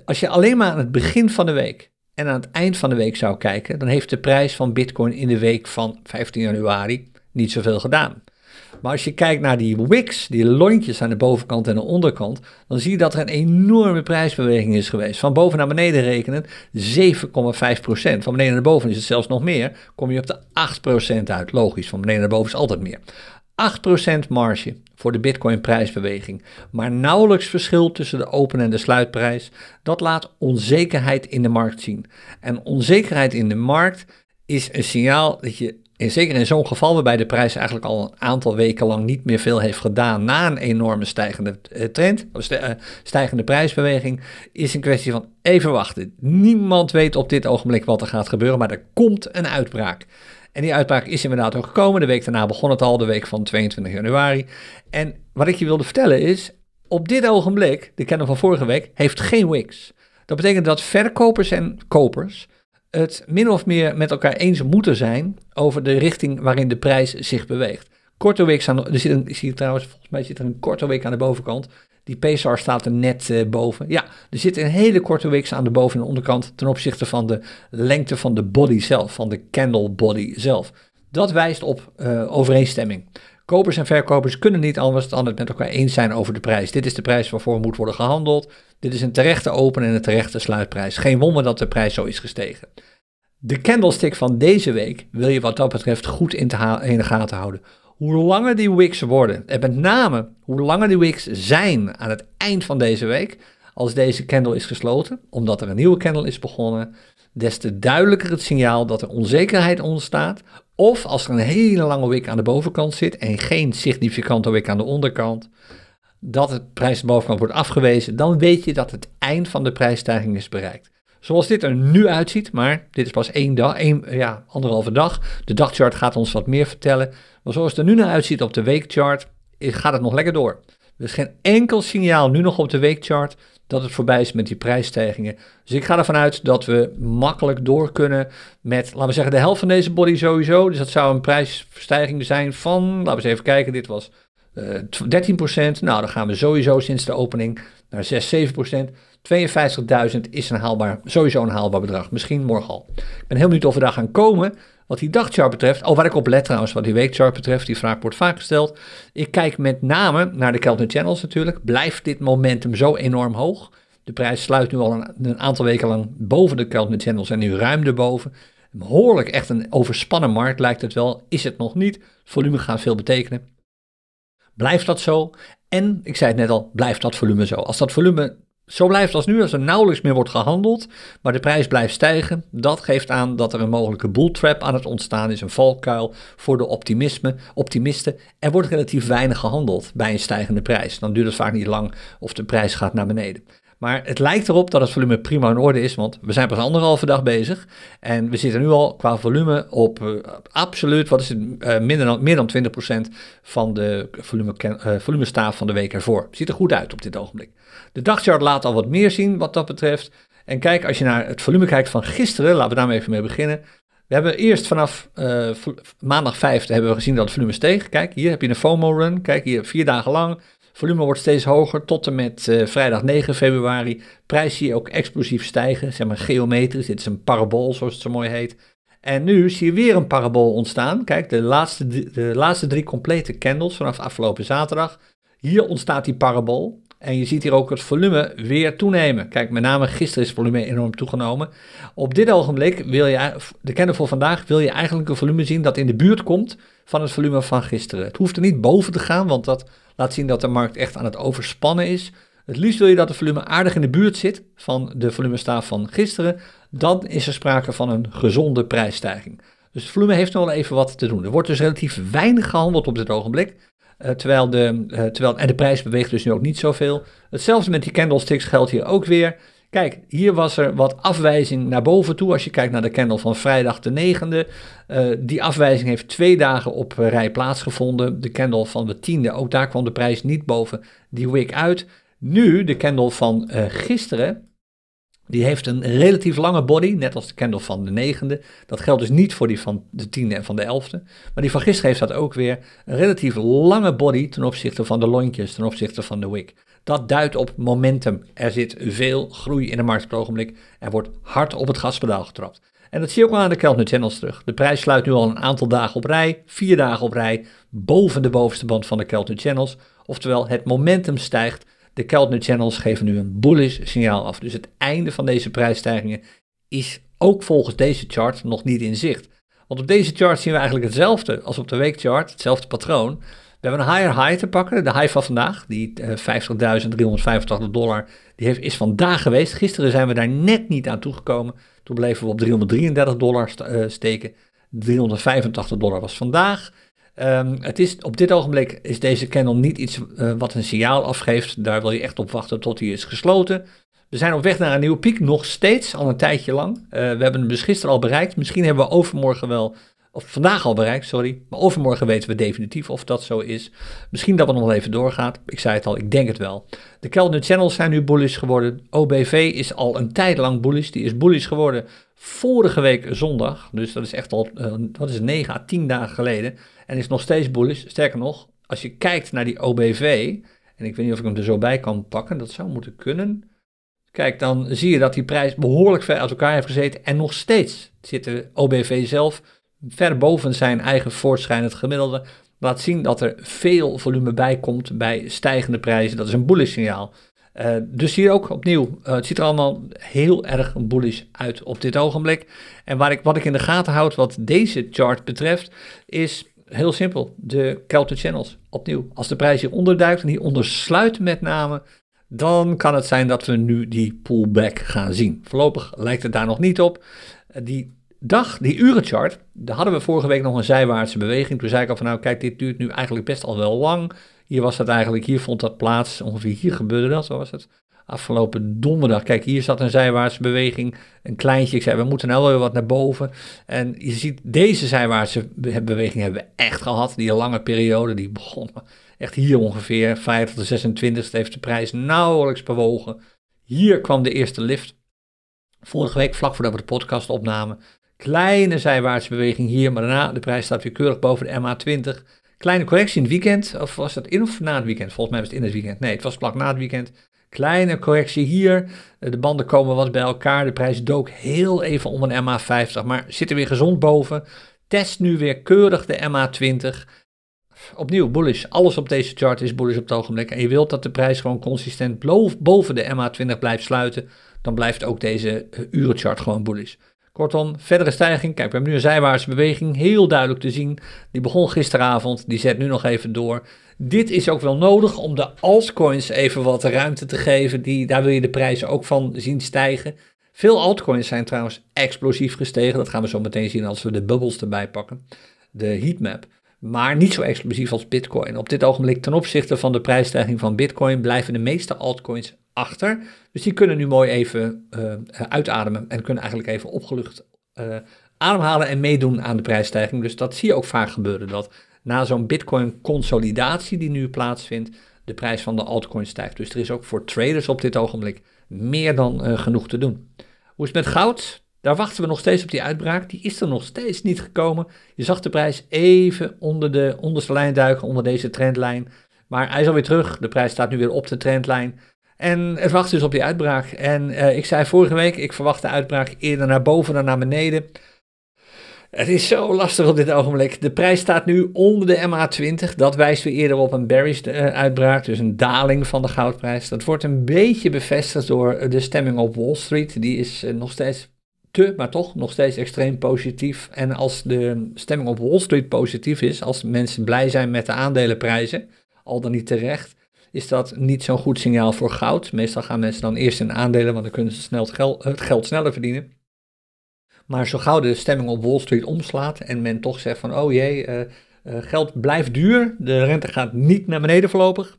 Als je alleen maar aan het begin van de week en aan het eind van de week zou kijken, dan heeft de prijs van Bitcoin in de week van 15 januari niet zoveel gedaan. Maar als je kijkt naar die wicks, die lontjes aan de bovenkant en de onderkant, dan zie je dat er een enorme prijsbeweging is geweest. Van boven naar beneden rekenen 7,5%. Van beneden naar boven is het zelfs nog meer. Kom je op de 8% uit. Logisch, van beneden naar boven is altijd meer. 8% marge voor de Bitcoin prijsbeweging, maar nauwelijks verschil tussen de open en de sluitprijs. Dat laat onzekerheid in de markt zien. En onzekerheid in de markt is een signaal dat je en zeker in zo'n geval waarbij de prijs eigenlijk al een aantal weken lang niet meer veel heeft gedaan na een enorme stijgende eh, trend, of eh, stijgende prijsbeweging, is een kwestie van even wachten. Niemand weet op dit ogenblik wat er gaat gebeuren, maar er komt een uitbraak. En die uitbraak is inderdaad ook gekomen. De week daarna begon het al, de week van 22 januari. En wat ik je wilde vertellen is, op dit ogenblik, de kennen van vorige week, heeft geen wicks. Dat betekent dat verkopers en kopers het min of meer met elkaar eens moeten zijn over de richting waarin de prijs zich beweegt. Korte week aan er zit ik zie trouwens, volgens mij zit er een korte week aan de bovenkant. Die PSAR staat er net uh, boven. Ja, er zit een hele korte week aan de boven- en onderkant ten opzichte van de lengte van de body zelf, van de candle body zelf. Dat wijst op uh, overeenstemming. Kopers en verkopers kunnen niet anders dan het met elkaar eens zijn over de prijs. Dit is de prijs waarvoor moet worden gehandeld. Dit is een terechte open en een terechte sluitprijs. Geen wonder dat de prijs zo is gestegen. De candlestick van deze week wil je wat dat betreft goed in, in de gaten houden. Hoe langer die wicks worden, en met name hoe langer die wicks zijn aan het eind van deze week, als deze candle is gesloten, omdat er een nieuwe candle is begonnen, des te duidelijker het signaal dat er onzekerheid ontstaat. Of als er een hele lange wick aan de bovenkant zit en geen significante wick aan de onderkant, dat het prijs de bovenkant wordt afgewezen, dan weet je dat het eind van de prijsstijging is bereikt. Zoals dit er nu uitziet, maar dit is pas één dag, één, ja, anderhalve dag. De dagchart gaat ons wat meer vertellen. Maar zoals het er nu naar uitziet op de weekchart, gaat het nog lekker door. Er is geen enkel signaal nu nog op de weekchart dat het voorbij is met die prijsstijgingen. Dus ik ga ervan uit dat we makkelijk door kunnen met, laten we zeggen, de helft van deze body sowieso. Dus dat zou een prijsstijging zijn van, laten we eens even kijken, dit was uh, eh, 13%. Nou, dan gaan we sowieso sinds de opening naar 6, 7%. 52.000 is een haalbaar, sowieso een haalbaar bedrag. Misschien morgen al. Ik ben heel benieuwd of we daar gaan komen. Wat die dagchart betreft, al waar ik op let trouwens, wat die weekchart betreft, die vraag wordt vaak gesteld. Ik kijk met name naar de Keltner Channels natuurlijk. Blijft dit momentum zo enorm hoog? De prijs sluit nu al een, een aantal weken lang boven de Keltner Channels en nu ruim erboven. Behoorlijk echt een overspannen markt lijkt het wel. Is het nog niet? volume gaat veel betekenen. Blijft dat zo? En, ik zei het net al, blijft dat volume zo? Als dat volume zo blijft als nu, als er nauwelijks meer wordt gehandeld, maar de prijs blijft stijgen, dat geeft aan dat er een mogelijke bulltrap aan het ontstaan is, een valkuil voor de optimisme, optimisten. Er wordt relatief weinig gehandeld bij een stijgende prijs. Dan duurt het vaak niet lang of de prijs gaat naar beneden. Maar het lijkt erop dat het volume prima in orde is, want we zijn pas anderhalve dag bezig. En we zitten nu al qua volume op uh, absoluut, wat is het, uh, minder dan, meer dan 20% van de volume, uh, volumestaaf van de week ervoor. Ziet er goed uit op dit ogenblik. De dagchart laat al wat meer zien wat dat betreft. En kijk, als je naar het volume kijkt van gisteren, laten we daar maar even mee beginnen. We hebben eerst vanaf maandag 5 hebben we gezien dat het volume steeg. Kijk, hier heb je een FOMO run. Kijk, hier vier dagen lang Volume wordt steeds hoger tot en met uh, vrijdag 9 februari. Prijs zie je ook explosief stijgen, zeg maar geometrisch. Dit is een parabool, zoals het zo mooi heet. En nu zie je weer een parabool ontstaan. Kijk, de laatste, de laatste drie complete candles vanaf afgelopen zaterdag. Hier ontstaat die parabool. En je ziet hier ook het volume weer toenemen. Kijk, met name gisteren is het volume enorm toegenomen. Op dit ogenblik wil je, de candle voor vandaag, wil je eigenlijk een volume zien dat in de buurt komt van het volume van gisteren. Het hoeft er niet boven te gaan, want dat laat zien dat de markt echt aan het overspannen is. Het liefst wil je dat het volume aardig in de buurt zit van de volumestaaf van gisteren. Dan is er sprake van een gezonde prijsstijging. Dus het volume heeft nog wel even wat te doen. Er wordt dus relatief weinig gehandeld op dit ogenblik. Terwijl de, terwijl, en de prijs beweegt dus nu ook niet zoveel. Hetzelfde met die candlesticks geldt hier ook weer. Kijk, hier was er wat afwijzing naar boven toe. Als je kijkt naar de candle van vrijdag de 9e. die afwijzing heeft twee dagen op rij plaatsgevonden. De candle van de 10e, ook daar kwam de prijs niet boven die wick uit. Nu, de candle van gisteren, die heeft een relatief lange body, net als de candle van de negende. Dat geldt dus niet voor die van de tiende en van de elfde. Maar die van gisteren heeft dat ook weer. Een relatief lange body ten opzichte van de lontjes, ten opzichte van de wick. Dat duidt op momentum. Er zit veel groei in de markt op het ogenblik. Er wordt hard op het gaspedaal getrapt. En dat zie je ook al aan de Keltner Channels terug. De prijs sluit nu al een aantal dagen op rij, vier dagen op rij, boven de bovenste band van de Keltner Channels. Oftewel, het momentum stijgt de Keltner Channels geven nu een bullish signaal af. Dus het einde van deze prijsstijgingen is ook volgens deze chart nog niet in zicht. Want op deze chart zien we eigenlijk hetzelfde als op de weekchart, hetzelfde patroon. We hebben een higher high te pakken, de high van vandaag, die uh, 50.385 dollar, die heeft, is vandaag geweest. Gisteren zijn we daar net niet aan toegekomen. Toen bleven we op 333 dollar uh, steken. 385 dollar was vandaag. Um, het is, op dit ogenblik is deze candle niet iets uh, wat een signaal afgeeft. Daar wil je echt op wachten tot hij is gesloten. We zijn op weg naar een nieuwe piek, nog steeds, al een tijdje lang. Uh, we hebben hem dus gisteren al bereikt. Misschien hebben we overmorgen wel, of vandaag al bereikt, sorry. Maar overmorgen weten we definitief of dat zo is. Misschien dat het nog even doorgaat. Ik zei het al, ik denk het wel. De Keltner Channels zijn nu bullish geworden. OBV is al een tijd lang bullish. Die is bullish geworden vorige week zondag. Dus dat is echt al, uh, wat is het, 9 à 10 dagen geleden en is nog steeds bullish. Sterker nog, als je kijkt naar die OBV, en ik weet niet of ik hem er zo bij kan pakken, dat zou moeten kunnen. Kijk, dan zie je dat die prijs behoorlijk ver uit elkaar heeft gezeten en nog steeds zit de OBV zelf ver boven zijn eigen voortschrijdend gemiddelde. Laat zien dat er veel volume bij komt bij stijgende prijzen. Dat is een bullish signaal. Uh, dus hier ook opnieuw, uh, het ziet er allemaal heel erg bullish uit op dit ogenblik. En waar ik, wat ik in de gaten houd wat deze chart betreft, is heel simpel, de Kelter Channels. Opnieuw, als de prijs hier onderduikt en hieronder sluit met name, dan kan het zijn dat we nu die pullback gaan zien. Voorlopig lijkt het daar nog niet op. Die dag, die urenchart, daar hadden we vorige week nog een zijwaartse beweging. Toen zei ik al van nou kijk, dit duurt nu eigenlijk best al wel lang. Hier was dat eigenlijk, hier vond dat plaats, ongeveer hier gebeurde dat, zo was het afgelopen donderdag. Kijk, hier zat een zijwaartse beweging, een kleintje. Ik zei, we moeten nou weer wat naar boven. En je ziet, deze zijwaartse beweging hebben we echt gehad. Die lange periode, die begon echt hier ongeveer. 5 tot de 26 heeft de prijs nauwelijks bewogen. Hier kwam de eerste lift. Vorige week, vlak voordat we de podcast opnamen. Kleine zijwaartse beweging hier, maar daarna de prijs staat weer keurig boven de MA20. Kleine correctie in het weekend, of was dat in of na het weekend? Volgens mij was het in het weekend. Nee, het was vlak na het weekend. Kleine correctie hier. Eh, de banden komen wat bij elkaar. De prijs dook heel even om een MA50, maar zit er weer gezond boven. Test nu weer keurig de MA20. Opnieuw bullish. Alles op deze chart is bullish op het ogenblik. En je wilt dat de prijs gewoon consistent boven de MA20 blijft sluiten. Dan blijft ook deze eh, urenchart gewoon bullish. Kortom, verdere stijging. Kijk, we hebben nu een zijwaartse beweging. Heel duidelijk te zien. Die begon gisteravond. Die zet nu nog even door. Dit is ook wel nodig om de altcoins even wat ruimte te geven. Die, daar wil je de prijzen ook van zien stijgen. Veel altcoins zijn trouwens explosief gestegen. Dat gaan we zo meteen zien als we de bubbels erbij pakken. De heatmap. Maar niet zo explosief als Bitcoin. Op dit ogenblik, ten opzichte van de prijsstijging van Bitcoin, blijven de meeste altcoins achter. Dus die kunnen nu mooi even uh, uitademen en kunnen eigenlijk even opgelucht uh, ademhalen en meedoen aan de prijsstijging. Dus dat zie je ook vaak gebeuren. Dat na zo'n Bitcoin-consolidatie die nu plaatsvindt, de prijs van de altcoin stijgt. Dus er is ook voor traders op dit ogenblik meer dan uh, genoeg te doen. Hoe is het met goud? Daar wachten we nog steeds op die uitbraak. Die is er nog steeds niet gekomen. Je zag de prijs even onder de onderste lijn duiken, onder deze trendlijn. Maar hij is alweer terug. De prijs staat nu weer op de trendlijn. En het wacht dus op die uitbraak. En uh, ik zei vorige week, ik verwacht de uitbraak eerder naar boven dan naar beneden. Het is zo lastig op dit ogenblik. De prijs staat nu onder de MA20. Dat wijst weer eerder op een bearish uh, uitbraak, dus een daling van de goudprijs. Dat wordt een beetje bevestigd door de stemming op Wall Street. Die is uh, nog steeds te, maar toch nog steeds extreem positief. En als de stemming op Wall Street positief is, als mensen blij zijn met de aandelenprijzen, al dan niet terecht, is dat niet zo'n goed signaal voor goud. Meestal gaan mensen dan eerst in aandelen, want dan kunnen ze snel het geld sneller verdienen. Maar zo gauw de stemming op Wall Street omslaat en men toch zegt van, oh jee, uh, geld blijft duur, de rente gaat niet naar beneden voorlopig.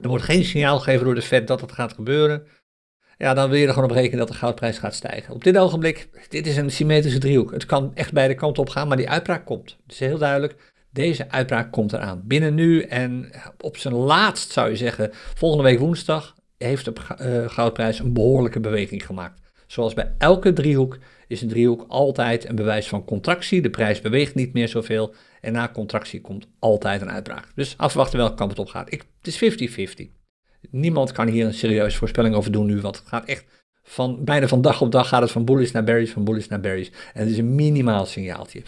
Er wordt geen signaal gegeven door de Fed dat het gaat gebeuren. Ja, dan wil je er gewoon op rekenen dat de goudprijs gaat stijgen. Op dit ogenblik, dit is een symmetrische driehoek. Het kan echt beide kanten op gaan, maar die uitbraak komt. Het is heel duidelijk, deze uitbraak komt eraan. Binnen nu en op zijn laatst zou je zeggen, volgende week woensdag heeft de uh, goudprijs een behoorlijke beweging gemaakt. Zoals bij elke driehoek is een driehoek altijd een bewijs van contractie. De prijs beweegt niet meer zoveel. En na contractie komt altijd een uitbraak. Dus afwachten welke kant het op gaat. Ik, het is 50-50. Niemand kan hier een serieuze voorspelling over doen nu. Want het gaat echt van, bijna van dag op dag gaat het van bullish naar berries, van bullish naar berries. En het is een minimaal signaaltje. 50-50.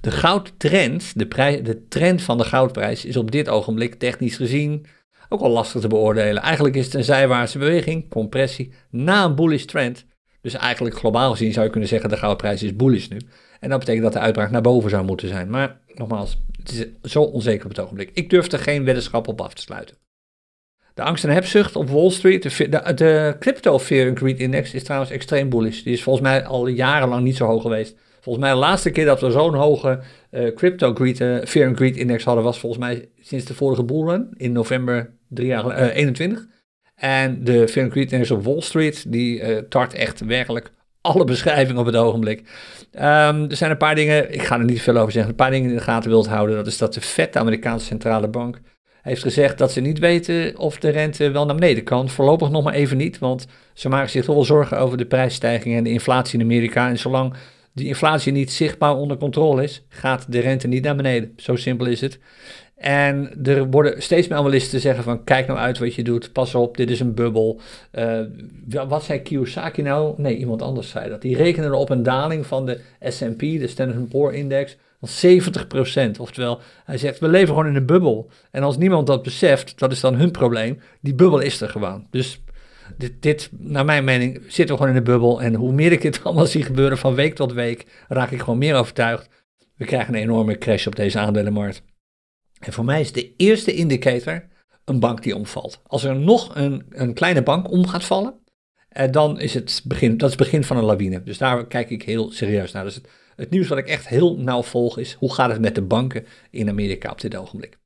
De goudtrend, de, de trend van de goudprijs is op dit ogenblik technisch gezien ook al lastig te beoordelen. Eigenlijk is het een zijwaartse beweging, compressie, na een bullish trend. Dus eigenlijk globaal gezien zou je kunnen zeggen de goudprijs is bullish nu. En dat betekent dat de uitbraak naar boven zou moeten zijn. Maar nogmaals, het is zo onzeker op het ogenblik. Ik durf er geen weddenschap op af te sluiten. De angst en hebzucht op Wall Street, de, de, Crypto Fear and Greed Index is trouwens extreem bullish. Die is volgens mij al jarenlang niet zo hoog geweest. Volgens mij de laatste keer dat we zo'n hoge uh, Crypto Greed, uh, Fear and Greed Index hadden was volgens mij sinds de vorige bullrun in november drie jaar, uh, 21. En de Index op Wall Street, die uh, tart echt werkelijk alle beschrijvingen op het ogenblik. Um, er zijn een paar dingen, ik ga er niet veel over zeggen, een paar dingen in de gaten wilt houden. Dat is dat de Fed, de Amerikaanse centrale bank, heeft gezegd dat ze niet weten of de rente wel naar beneden kan. Voorlopig nog maar even niet, want ze maken zich toch wel zorgen over de prijsstijging en de inflatie in Amerika. En zolang die inflatie niet zichtbaar onder controle is, gaat de rente niet naar beneden. Zo simpel is het. En er worden steeds meer analisten zeggen van kijk nou uit wat je doet, pas op, dit is een bubbel. Uh, wat zei Kiyosaki nou? Nee, iemand anders zei dat. Die rekenen op een daling van de S&P, de Standard Poor's Index, van 70%. Oftewel, hij zegt we leven gewoon in een bubbel. En als niemand dat beseft, dat is dan hun probleem. Die bubbel is er gewoon. Dus dit, dit, naar mijn mening, zit we gewoon in een bubbel. En hoe meer ik dit allemaal zie gebeuren van week tot week, raak ik gewoon meer overtuigd. We krijgen een enorme crash op deze aandelenmarkt. En voor mij is de eerste indicator een bank die omvalt. Als er nog een, een kleine bank om gaat vallen, eh, dan is het begin, dat is het begin van een lawine. Dus daar kijk ik heel serieus naar. Dus het, nieuws wat ik echt heel nauw volg is, hoe gaat het met de banken in Amerika op dit ogenblik?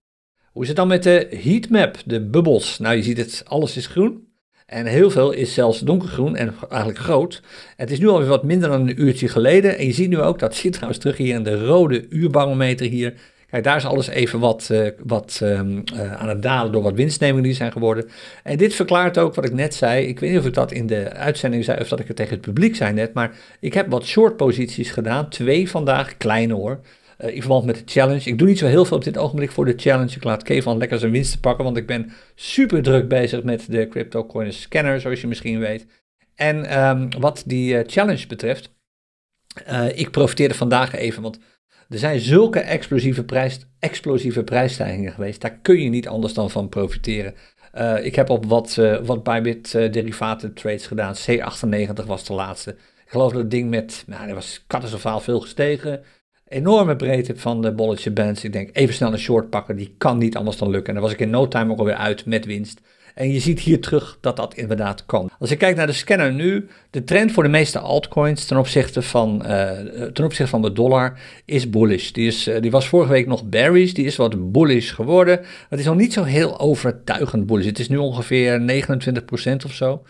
Hoe is het dan met de heatmap, de bubbels? Nou, je ziet het, alles is groen. En heel veel is zelfs donkergroen en eigenlijk groot. Het is nu alweer wat minder dan een uurtje geleden. En je ziet nu ook, dat zit trouwens terug hier in de rode uurbarometer hier. Kijk, daar is alles even wat, uh, wat um, uh, aan het dalen door wat winstnemingen die zijn geworden. En dit verklaart ook wat ik net zei. Ik weet niet of ik dat in de uitzending zei of dat ik het tegen het publiek zei net. Maar ik heb wat short posities gedaan. Twee vandaag, kleine hoor. Uh, in verband met de challenge. Ik doe niet zo heel veel op dit ogenblik voor de challenge. Ik laat Kevan lekker zijn winst pakken, want ik ben super druk bezig met de CryptoCoin scanner, zoals je misschien weet. En um, wat die challenge betreft, ik profiteerde vandaag even, want er zijn zulke explosieve, prijs, explosieve prijsstijgingen geweest. Daar kun je niet anders dan van profiteren. Uh, ik heb op wat, uh, wat Bybit uh, derivaten trades gedaan. C98 was de laatste. Ik geloof dat het ding met, nou, dat was catastrofaal veel gestegen enorme breedte van de bolletje bands. Ik denk even snel een short pakken, die kan niet anders dan lukken. En dan was ik in no time ook alweer uit met winst. En je ziet hier terug dat dat inderdaad kan. Als ik kijk naar de scanner nu, de trend voor de meeste altcoins ten opzichte van, uh, ten opzichte van de dollar is bullish. Die, is, uh, die was vorige week nog bearish, die is wat bullish geworden. Het is nog niet zo heel overtuigend bullish. Het is nu ongeveer 29% of zo.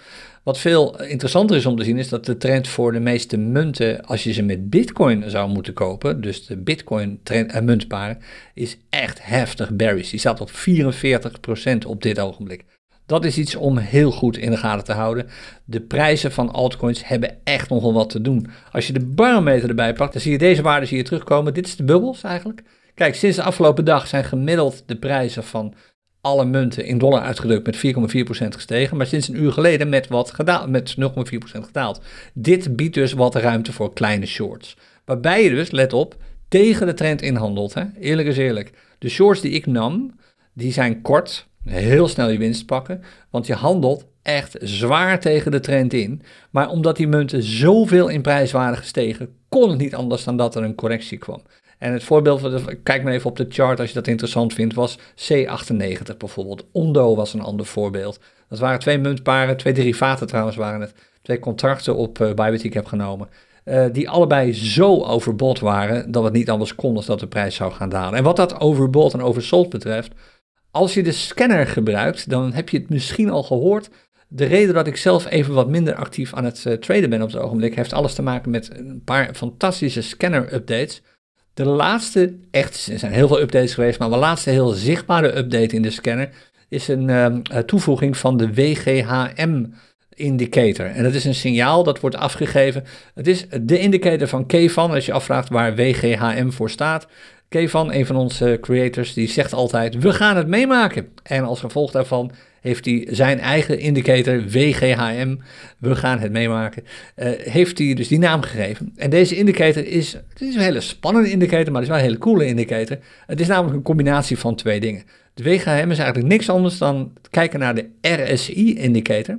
Wat veel interessanter is om te zien, is dat de trend voor de meeste munten, als je ze met Bitcoin zou moeten kopen, dus de Bitcoin trend, uh, muntparen, is echt heftig bearish. Die staat op 44% op dit ogenblik. Dat is iets om heel goed in de gaten te houden. De prijzen van altcoins hebben echt nogal wat te doen. Als je de barometer erbij pakt, dan zie je deze waarden hier terugkomen. Dit is de bubbels eigenlijk. Kijk, sinds de afgelopen dag zijn gemiddeld de prijzen van alle munten in dollar uitgedrukt met 4,4% gestegen, maar sinds een uur geleden met, wat gedaald, met 0,4% gedaald. Dit biedt dus wat ruimte voor kleine shorts. Waarbij je dus, let op, tegen de trend inhandelt. Hè? Eerlijk is eerlijk. De shorts die ik nam, die zijn kort, heel snel je winst pakken, want je handelt echt zwaar tegen de trend in. Maar omdat die munten zoveel in prijs waren gestegen, kon het niet anders dan dat er een correctie kwam. En het voorbeeld, kijk maar even op de chart als je dat interessant vindt, was C98 bijvoorbeeld. Ondo was een ander voorbeeld. Dat waren twee muntparen, twee derivaten trouwens waren het. Twee contracten op uh, Bybit heb genomen. uh, die allebei zo overbod waren dat het niet anders kon dan dat de prijs zou gaan dalen. En wat dat overbod en oversold betreft, als je de scanner gebruikt, dan heb je het misschien al gehoord. De reden dat ik zelf even wat minder actief aan het uh, traden ben op het ogenblik, heeft alles te maken met een paar fantastische scanner-updates. De laatste, echt, er zijn heel veel updates geweest, maar de laatste heel zichtbare update in de scanner is een uh, toevoeging van de WGHM indicator. En dat is een signaal dat wordt afgegeven. Het is de indicator van Kevan, als je afvraagt waar WGHM voor staat. Kevan, een van onze creators, die zegt altijd, we gaan het meemaken. En als gevolg daarvan heeft hij zijn eigen indicator, WGHM, we gaan het meemaken, uh, heeft hij dus die naam gegeven. En deze indicator is, het is een hele spannende indicator, maar het is wel een hele coole indicator. Het is namelijk een combinatie van twee dingen. De WGHM is eigenlijk niks anders dan kijken naar de RSI-indicator.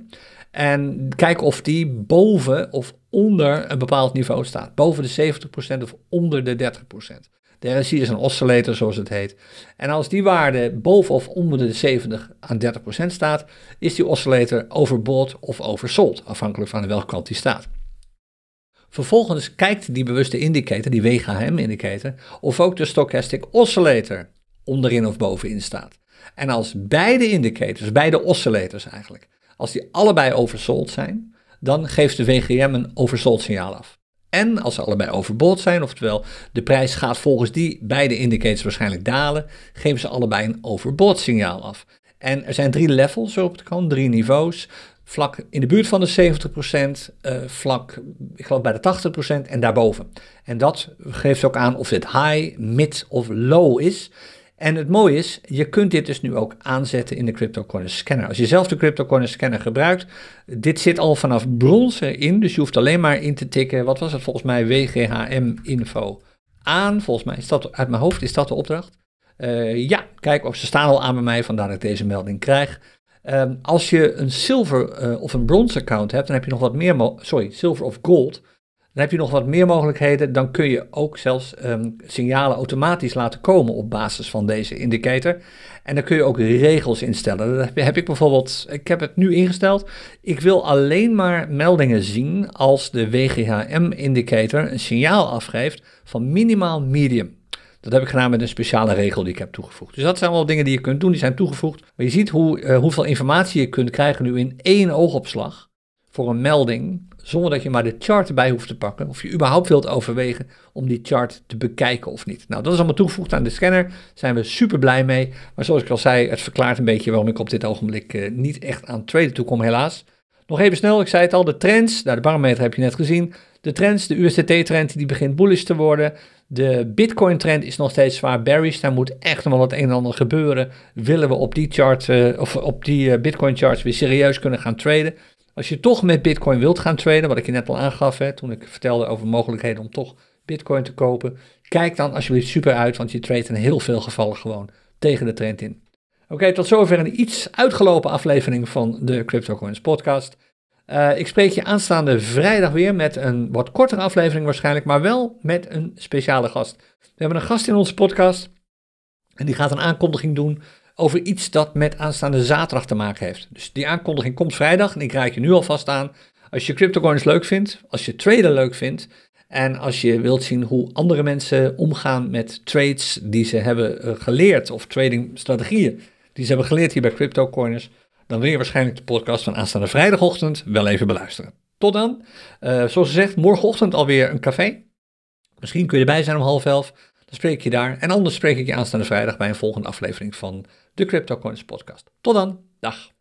En kijken of die boven of onder een bepaald niveau staat. Boven de 70% of onder de 30%. De RSI is een oscillator, zoals het heet. En als die waarde boven of onder de 70 aan 30% staat, is die oscillator overbought of oversold, afhankelijk van welke kant die staat. Vervolgens kijkt die bewuste indicator, die WGHM-indicator, of ook de stochastic oscillator onderin of bovenin staat. En als beide indicators, beide oscillators eigenlijk, als die allebei oversold zijn, dan geeft de WGM een oversold signaal af. En als ze allebei overbought zijn, oftewel de prijs gaat volgens die beide indicators waarschijnlijk dalen, geven ze allebei een overbought signaal af. En er zijn drie levels waarop het kan, drie niveaus. Vlak in de buurt van de 70%, uh, eh, vlak, ik geloof bij de 80% en daarboven. En dat geeft ook aan of het high, mid of low is. En het mooie is, je kunt dit dus nu ook aanzetten in de CryptoCoin scanner. Als je zelf de CryptoCoin scanner gebruikt, dit zit al vanaf brons erin, dus je hoeft alleen maar in te tikken, wat was het volgens mij, WGHM info aan. Volgens mij is dat, uit mijn hoofd is dat de opdracht. Uh, ja, kijk, of ze staan al aan bij mij, vandaar dat ik deze melding krijg. Um, als je een silver uh, of een bronze account hebt, dan heb je nog wat meer, sorry, silver of gold, dan heb je nog wat meer mogelijkheden. Dan kun je ook zelfs um, signalen automatisch laten komen op basis van deze indicator. En dan kun je ook regels instellen. Dat heb ik bijvoorbeeld, ik heb het nu ingesteld. Ik wil alleen maar meldingen zien als de WGHM-indicator een signaal afgeeft van minimaal medium. Dat heb ik gedaan met een speciale regel die ik heb toegevoegd. Dus dat zijn wel dingen die je kunt doen, die zijn toegevoegd. Maar je ziet hoe, uh, hoeveel informatie je kunt krijgen nu in één oogopslag voor een melding zonder dat je maar de chart erbij hoeft te pakken. Of je überhaupt wilt overwegen om die chart te bekijken of niet. Nou, dat is allemaal toegevoegd aan de scanner. Daar zijn we super blij mee. Maar zoals ik al zei, het verklaart een beetje waarom ik op dit ogenblik uh, niet echt aan traden toe kom, helaas. Nog even snel, ik zei het al, de trends. Nou, de barometer heb je net gezien. De trends, de USDT-trend, die begint bullish te worden. De Bitcoin-trend is nog steeds zwaar bearish. Daar moet echt nog wel het een en ander gebeuren. Willen we op die chart, uh, of op die uh, Bitcoin-charts weer serieus kunnen gaan traden? Als je toch met Bitcoin wilt gaan traden, wat ik je net al aangaf, hè, toen ik vertelde over mogelijkheden om toch Bitcoin te kopen, kijk dan alsjeblieft super uit, want je tradet in heel veel gevallen gewoon tegen de trend in. Oké, tot zover een iets uitgelopen aflevering van de CryptoCoins podcast. Uh, ik spreek je aanstaande vrijdag weer met een wat kortere aflevering waarschijnlijk, maar wel met een speciale gast. We hebben een gast in onze podcast en die gaat een aankondiging doen over iets dat met aanstaande zaterdag te maken heeft. Dus die aankondiging komt vrijdag en ik raak je nu alvast aan. Als je cryptocoins leuk vindt, als je traden leuk vindt en als je wilt zien hoe andere mensen omgaan met trades die ze hebben eh, geleerd of tradingstrategieën die ze hebben geleerd hier bij CryptoCoiners, dan wil je waarschijnlijk de podcast van aanstaande vrijdagochtend wel even beluisteren. Tot dan, uh, zoals gezegd, morgenochtend alweer een café. Misschien kun je erbij zijn om half elf. Dan spreek ik je daar. En anders spreek ik je aanstaande vrijdag bij een volgende aflevering van de CryptoCoins podcast. Tot dan. Dag.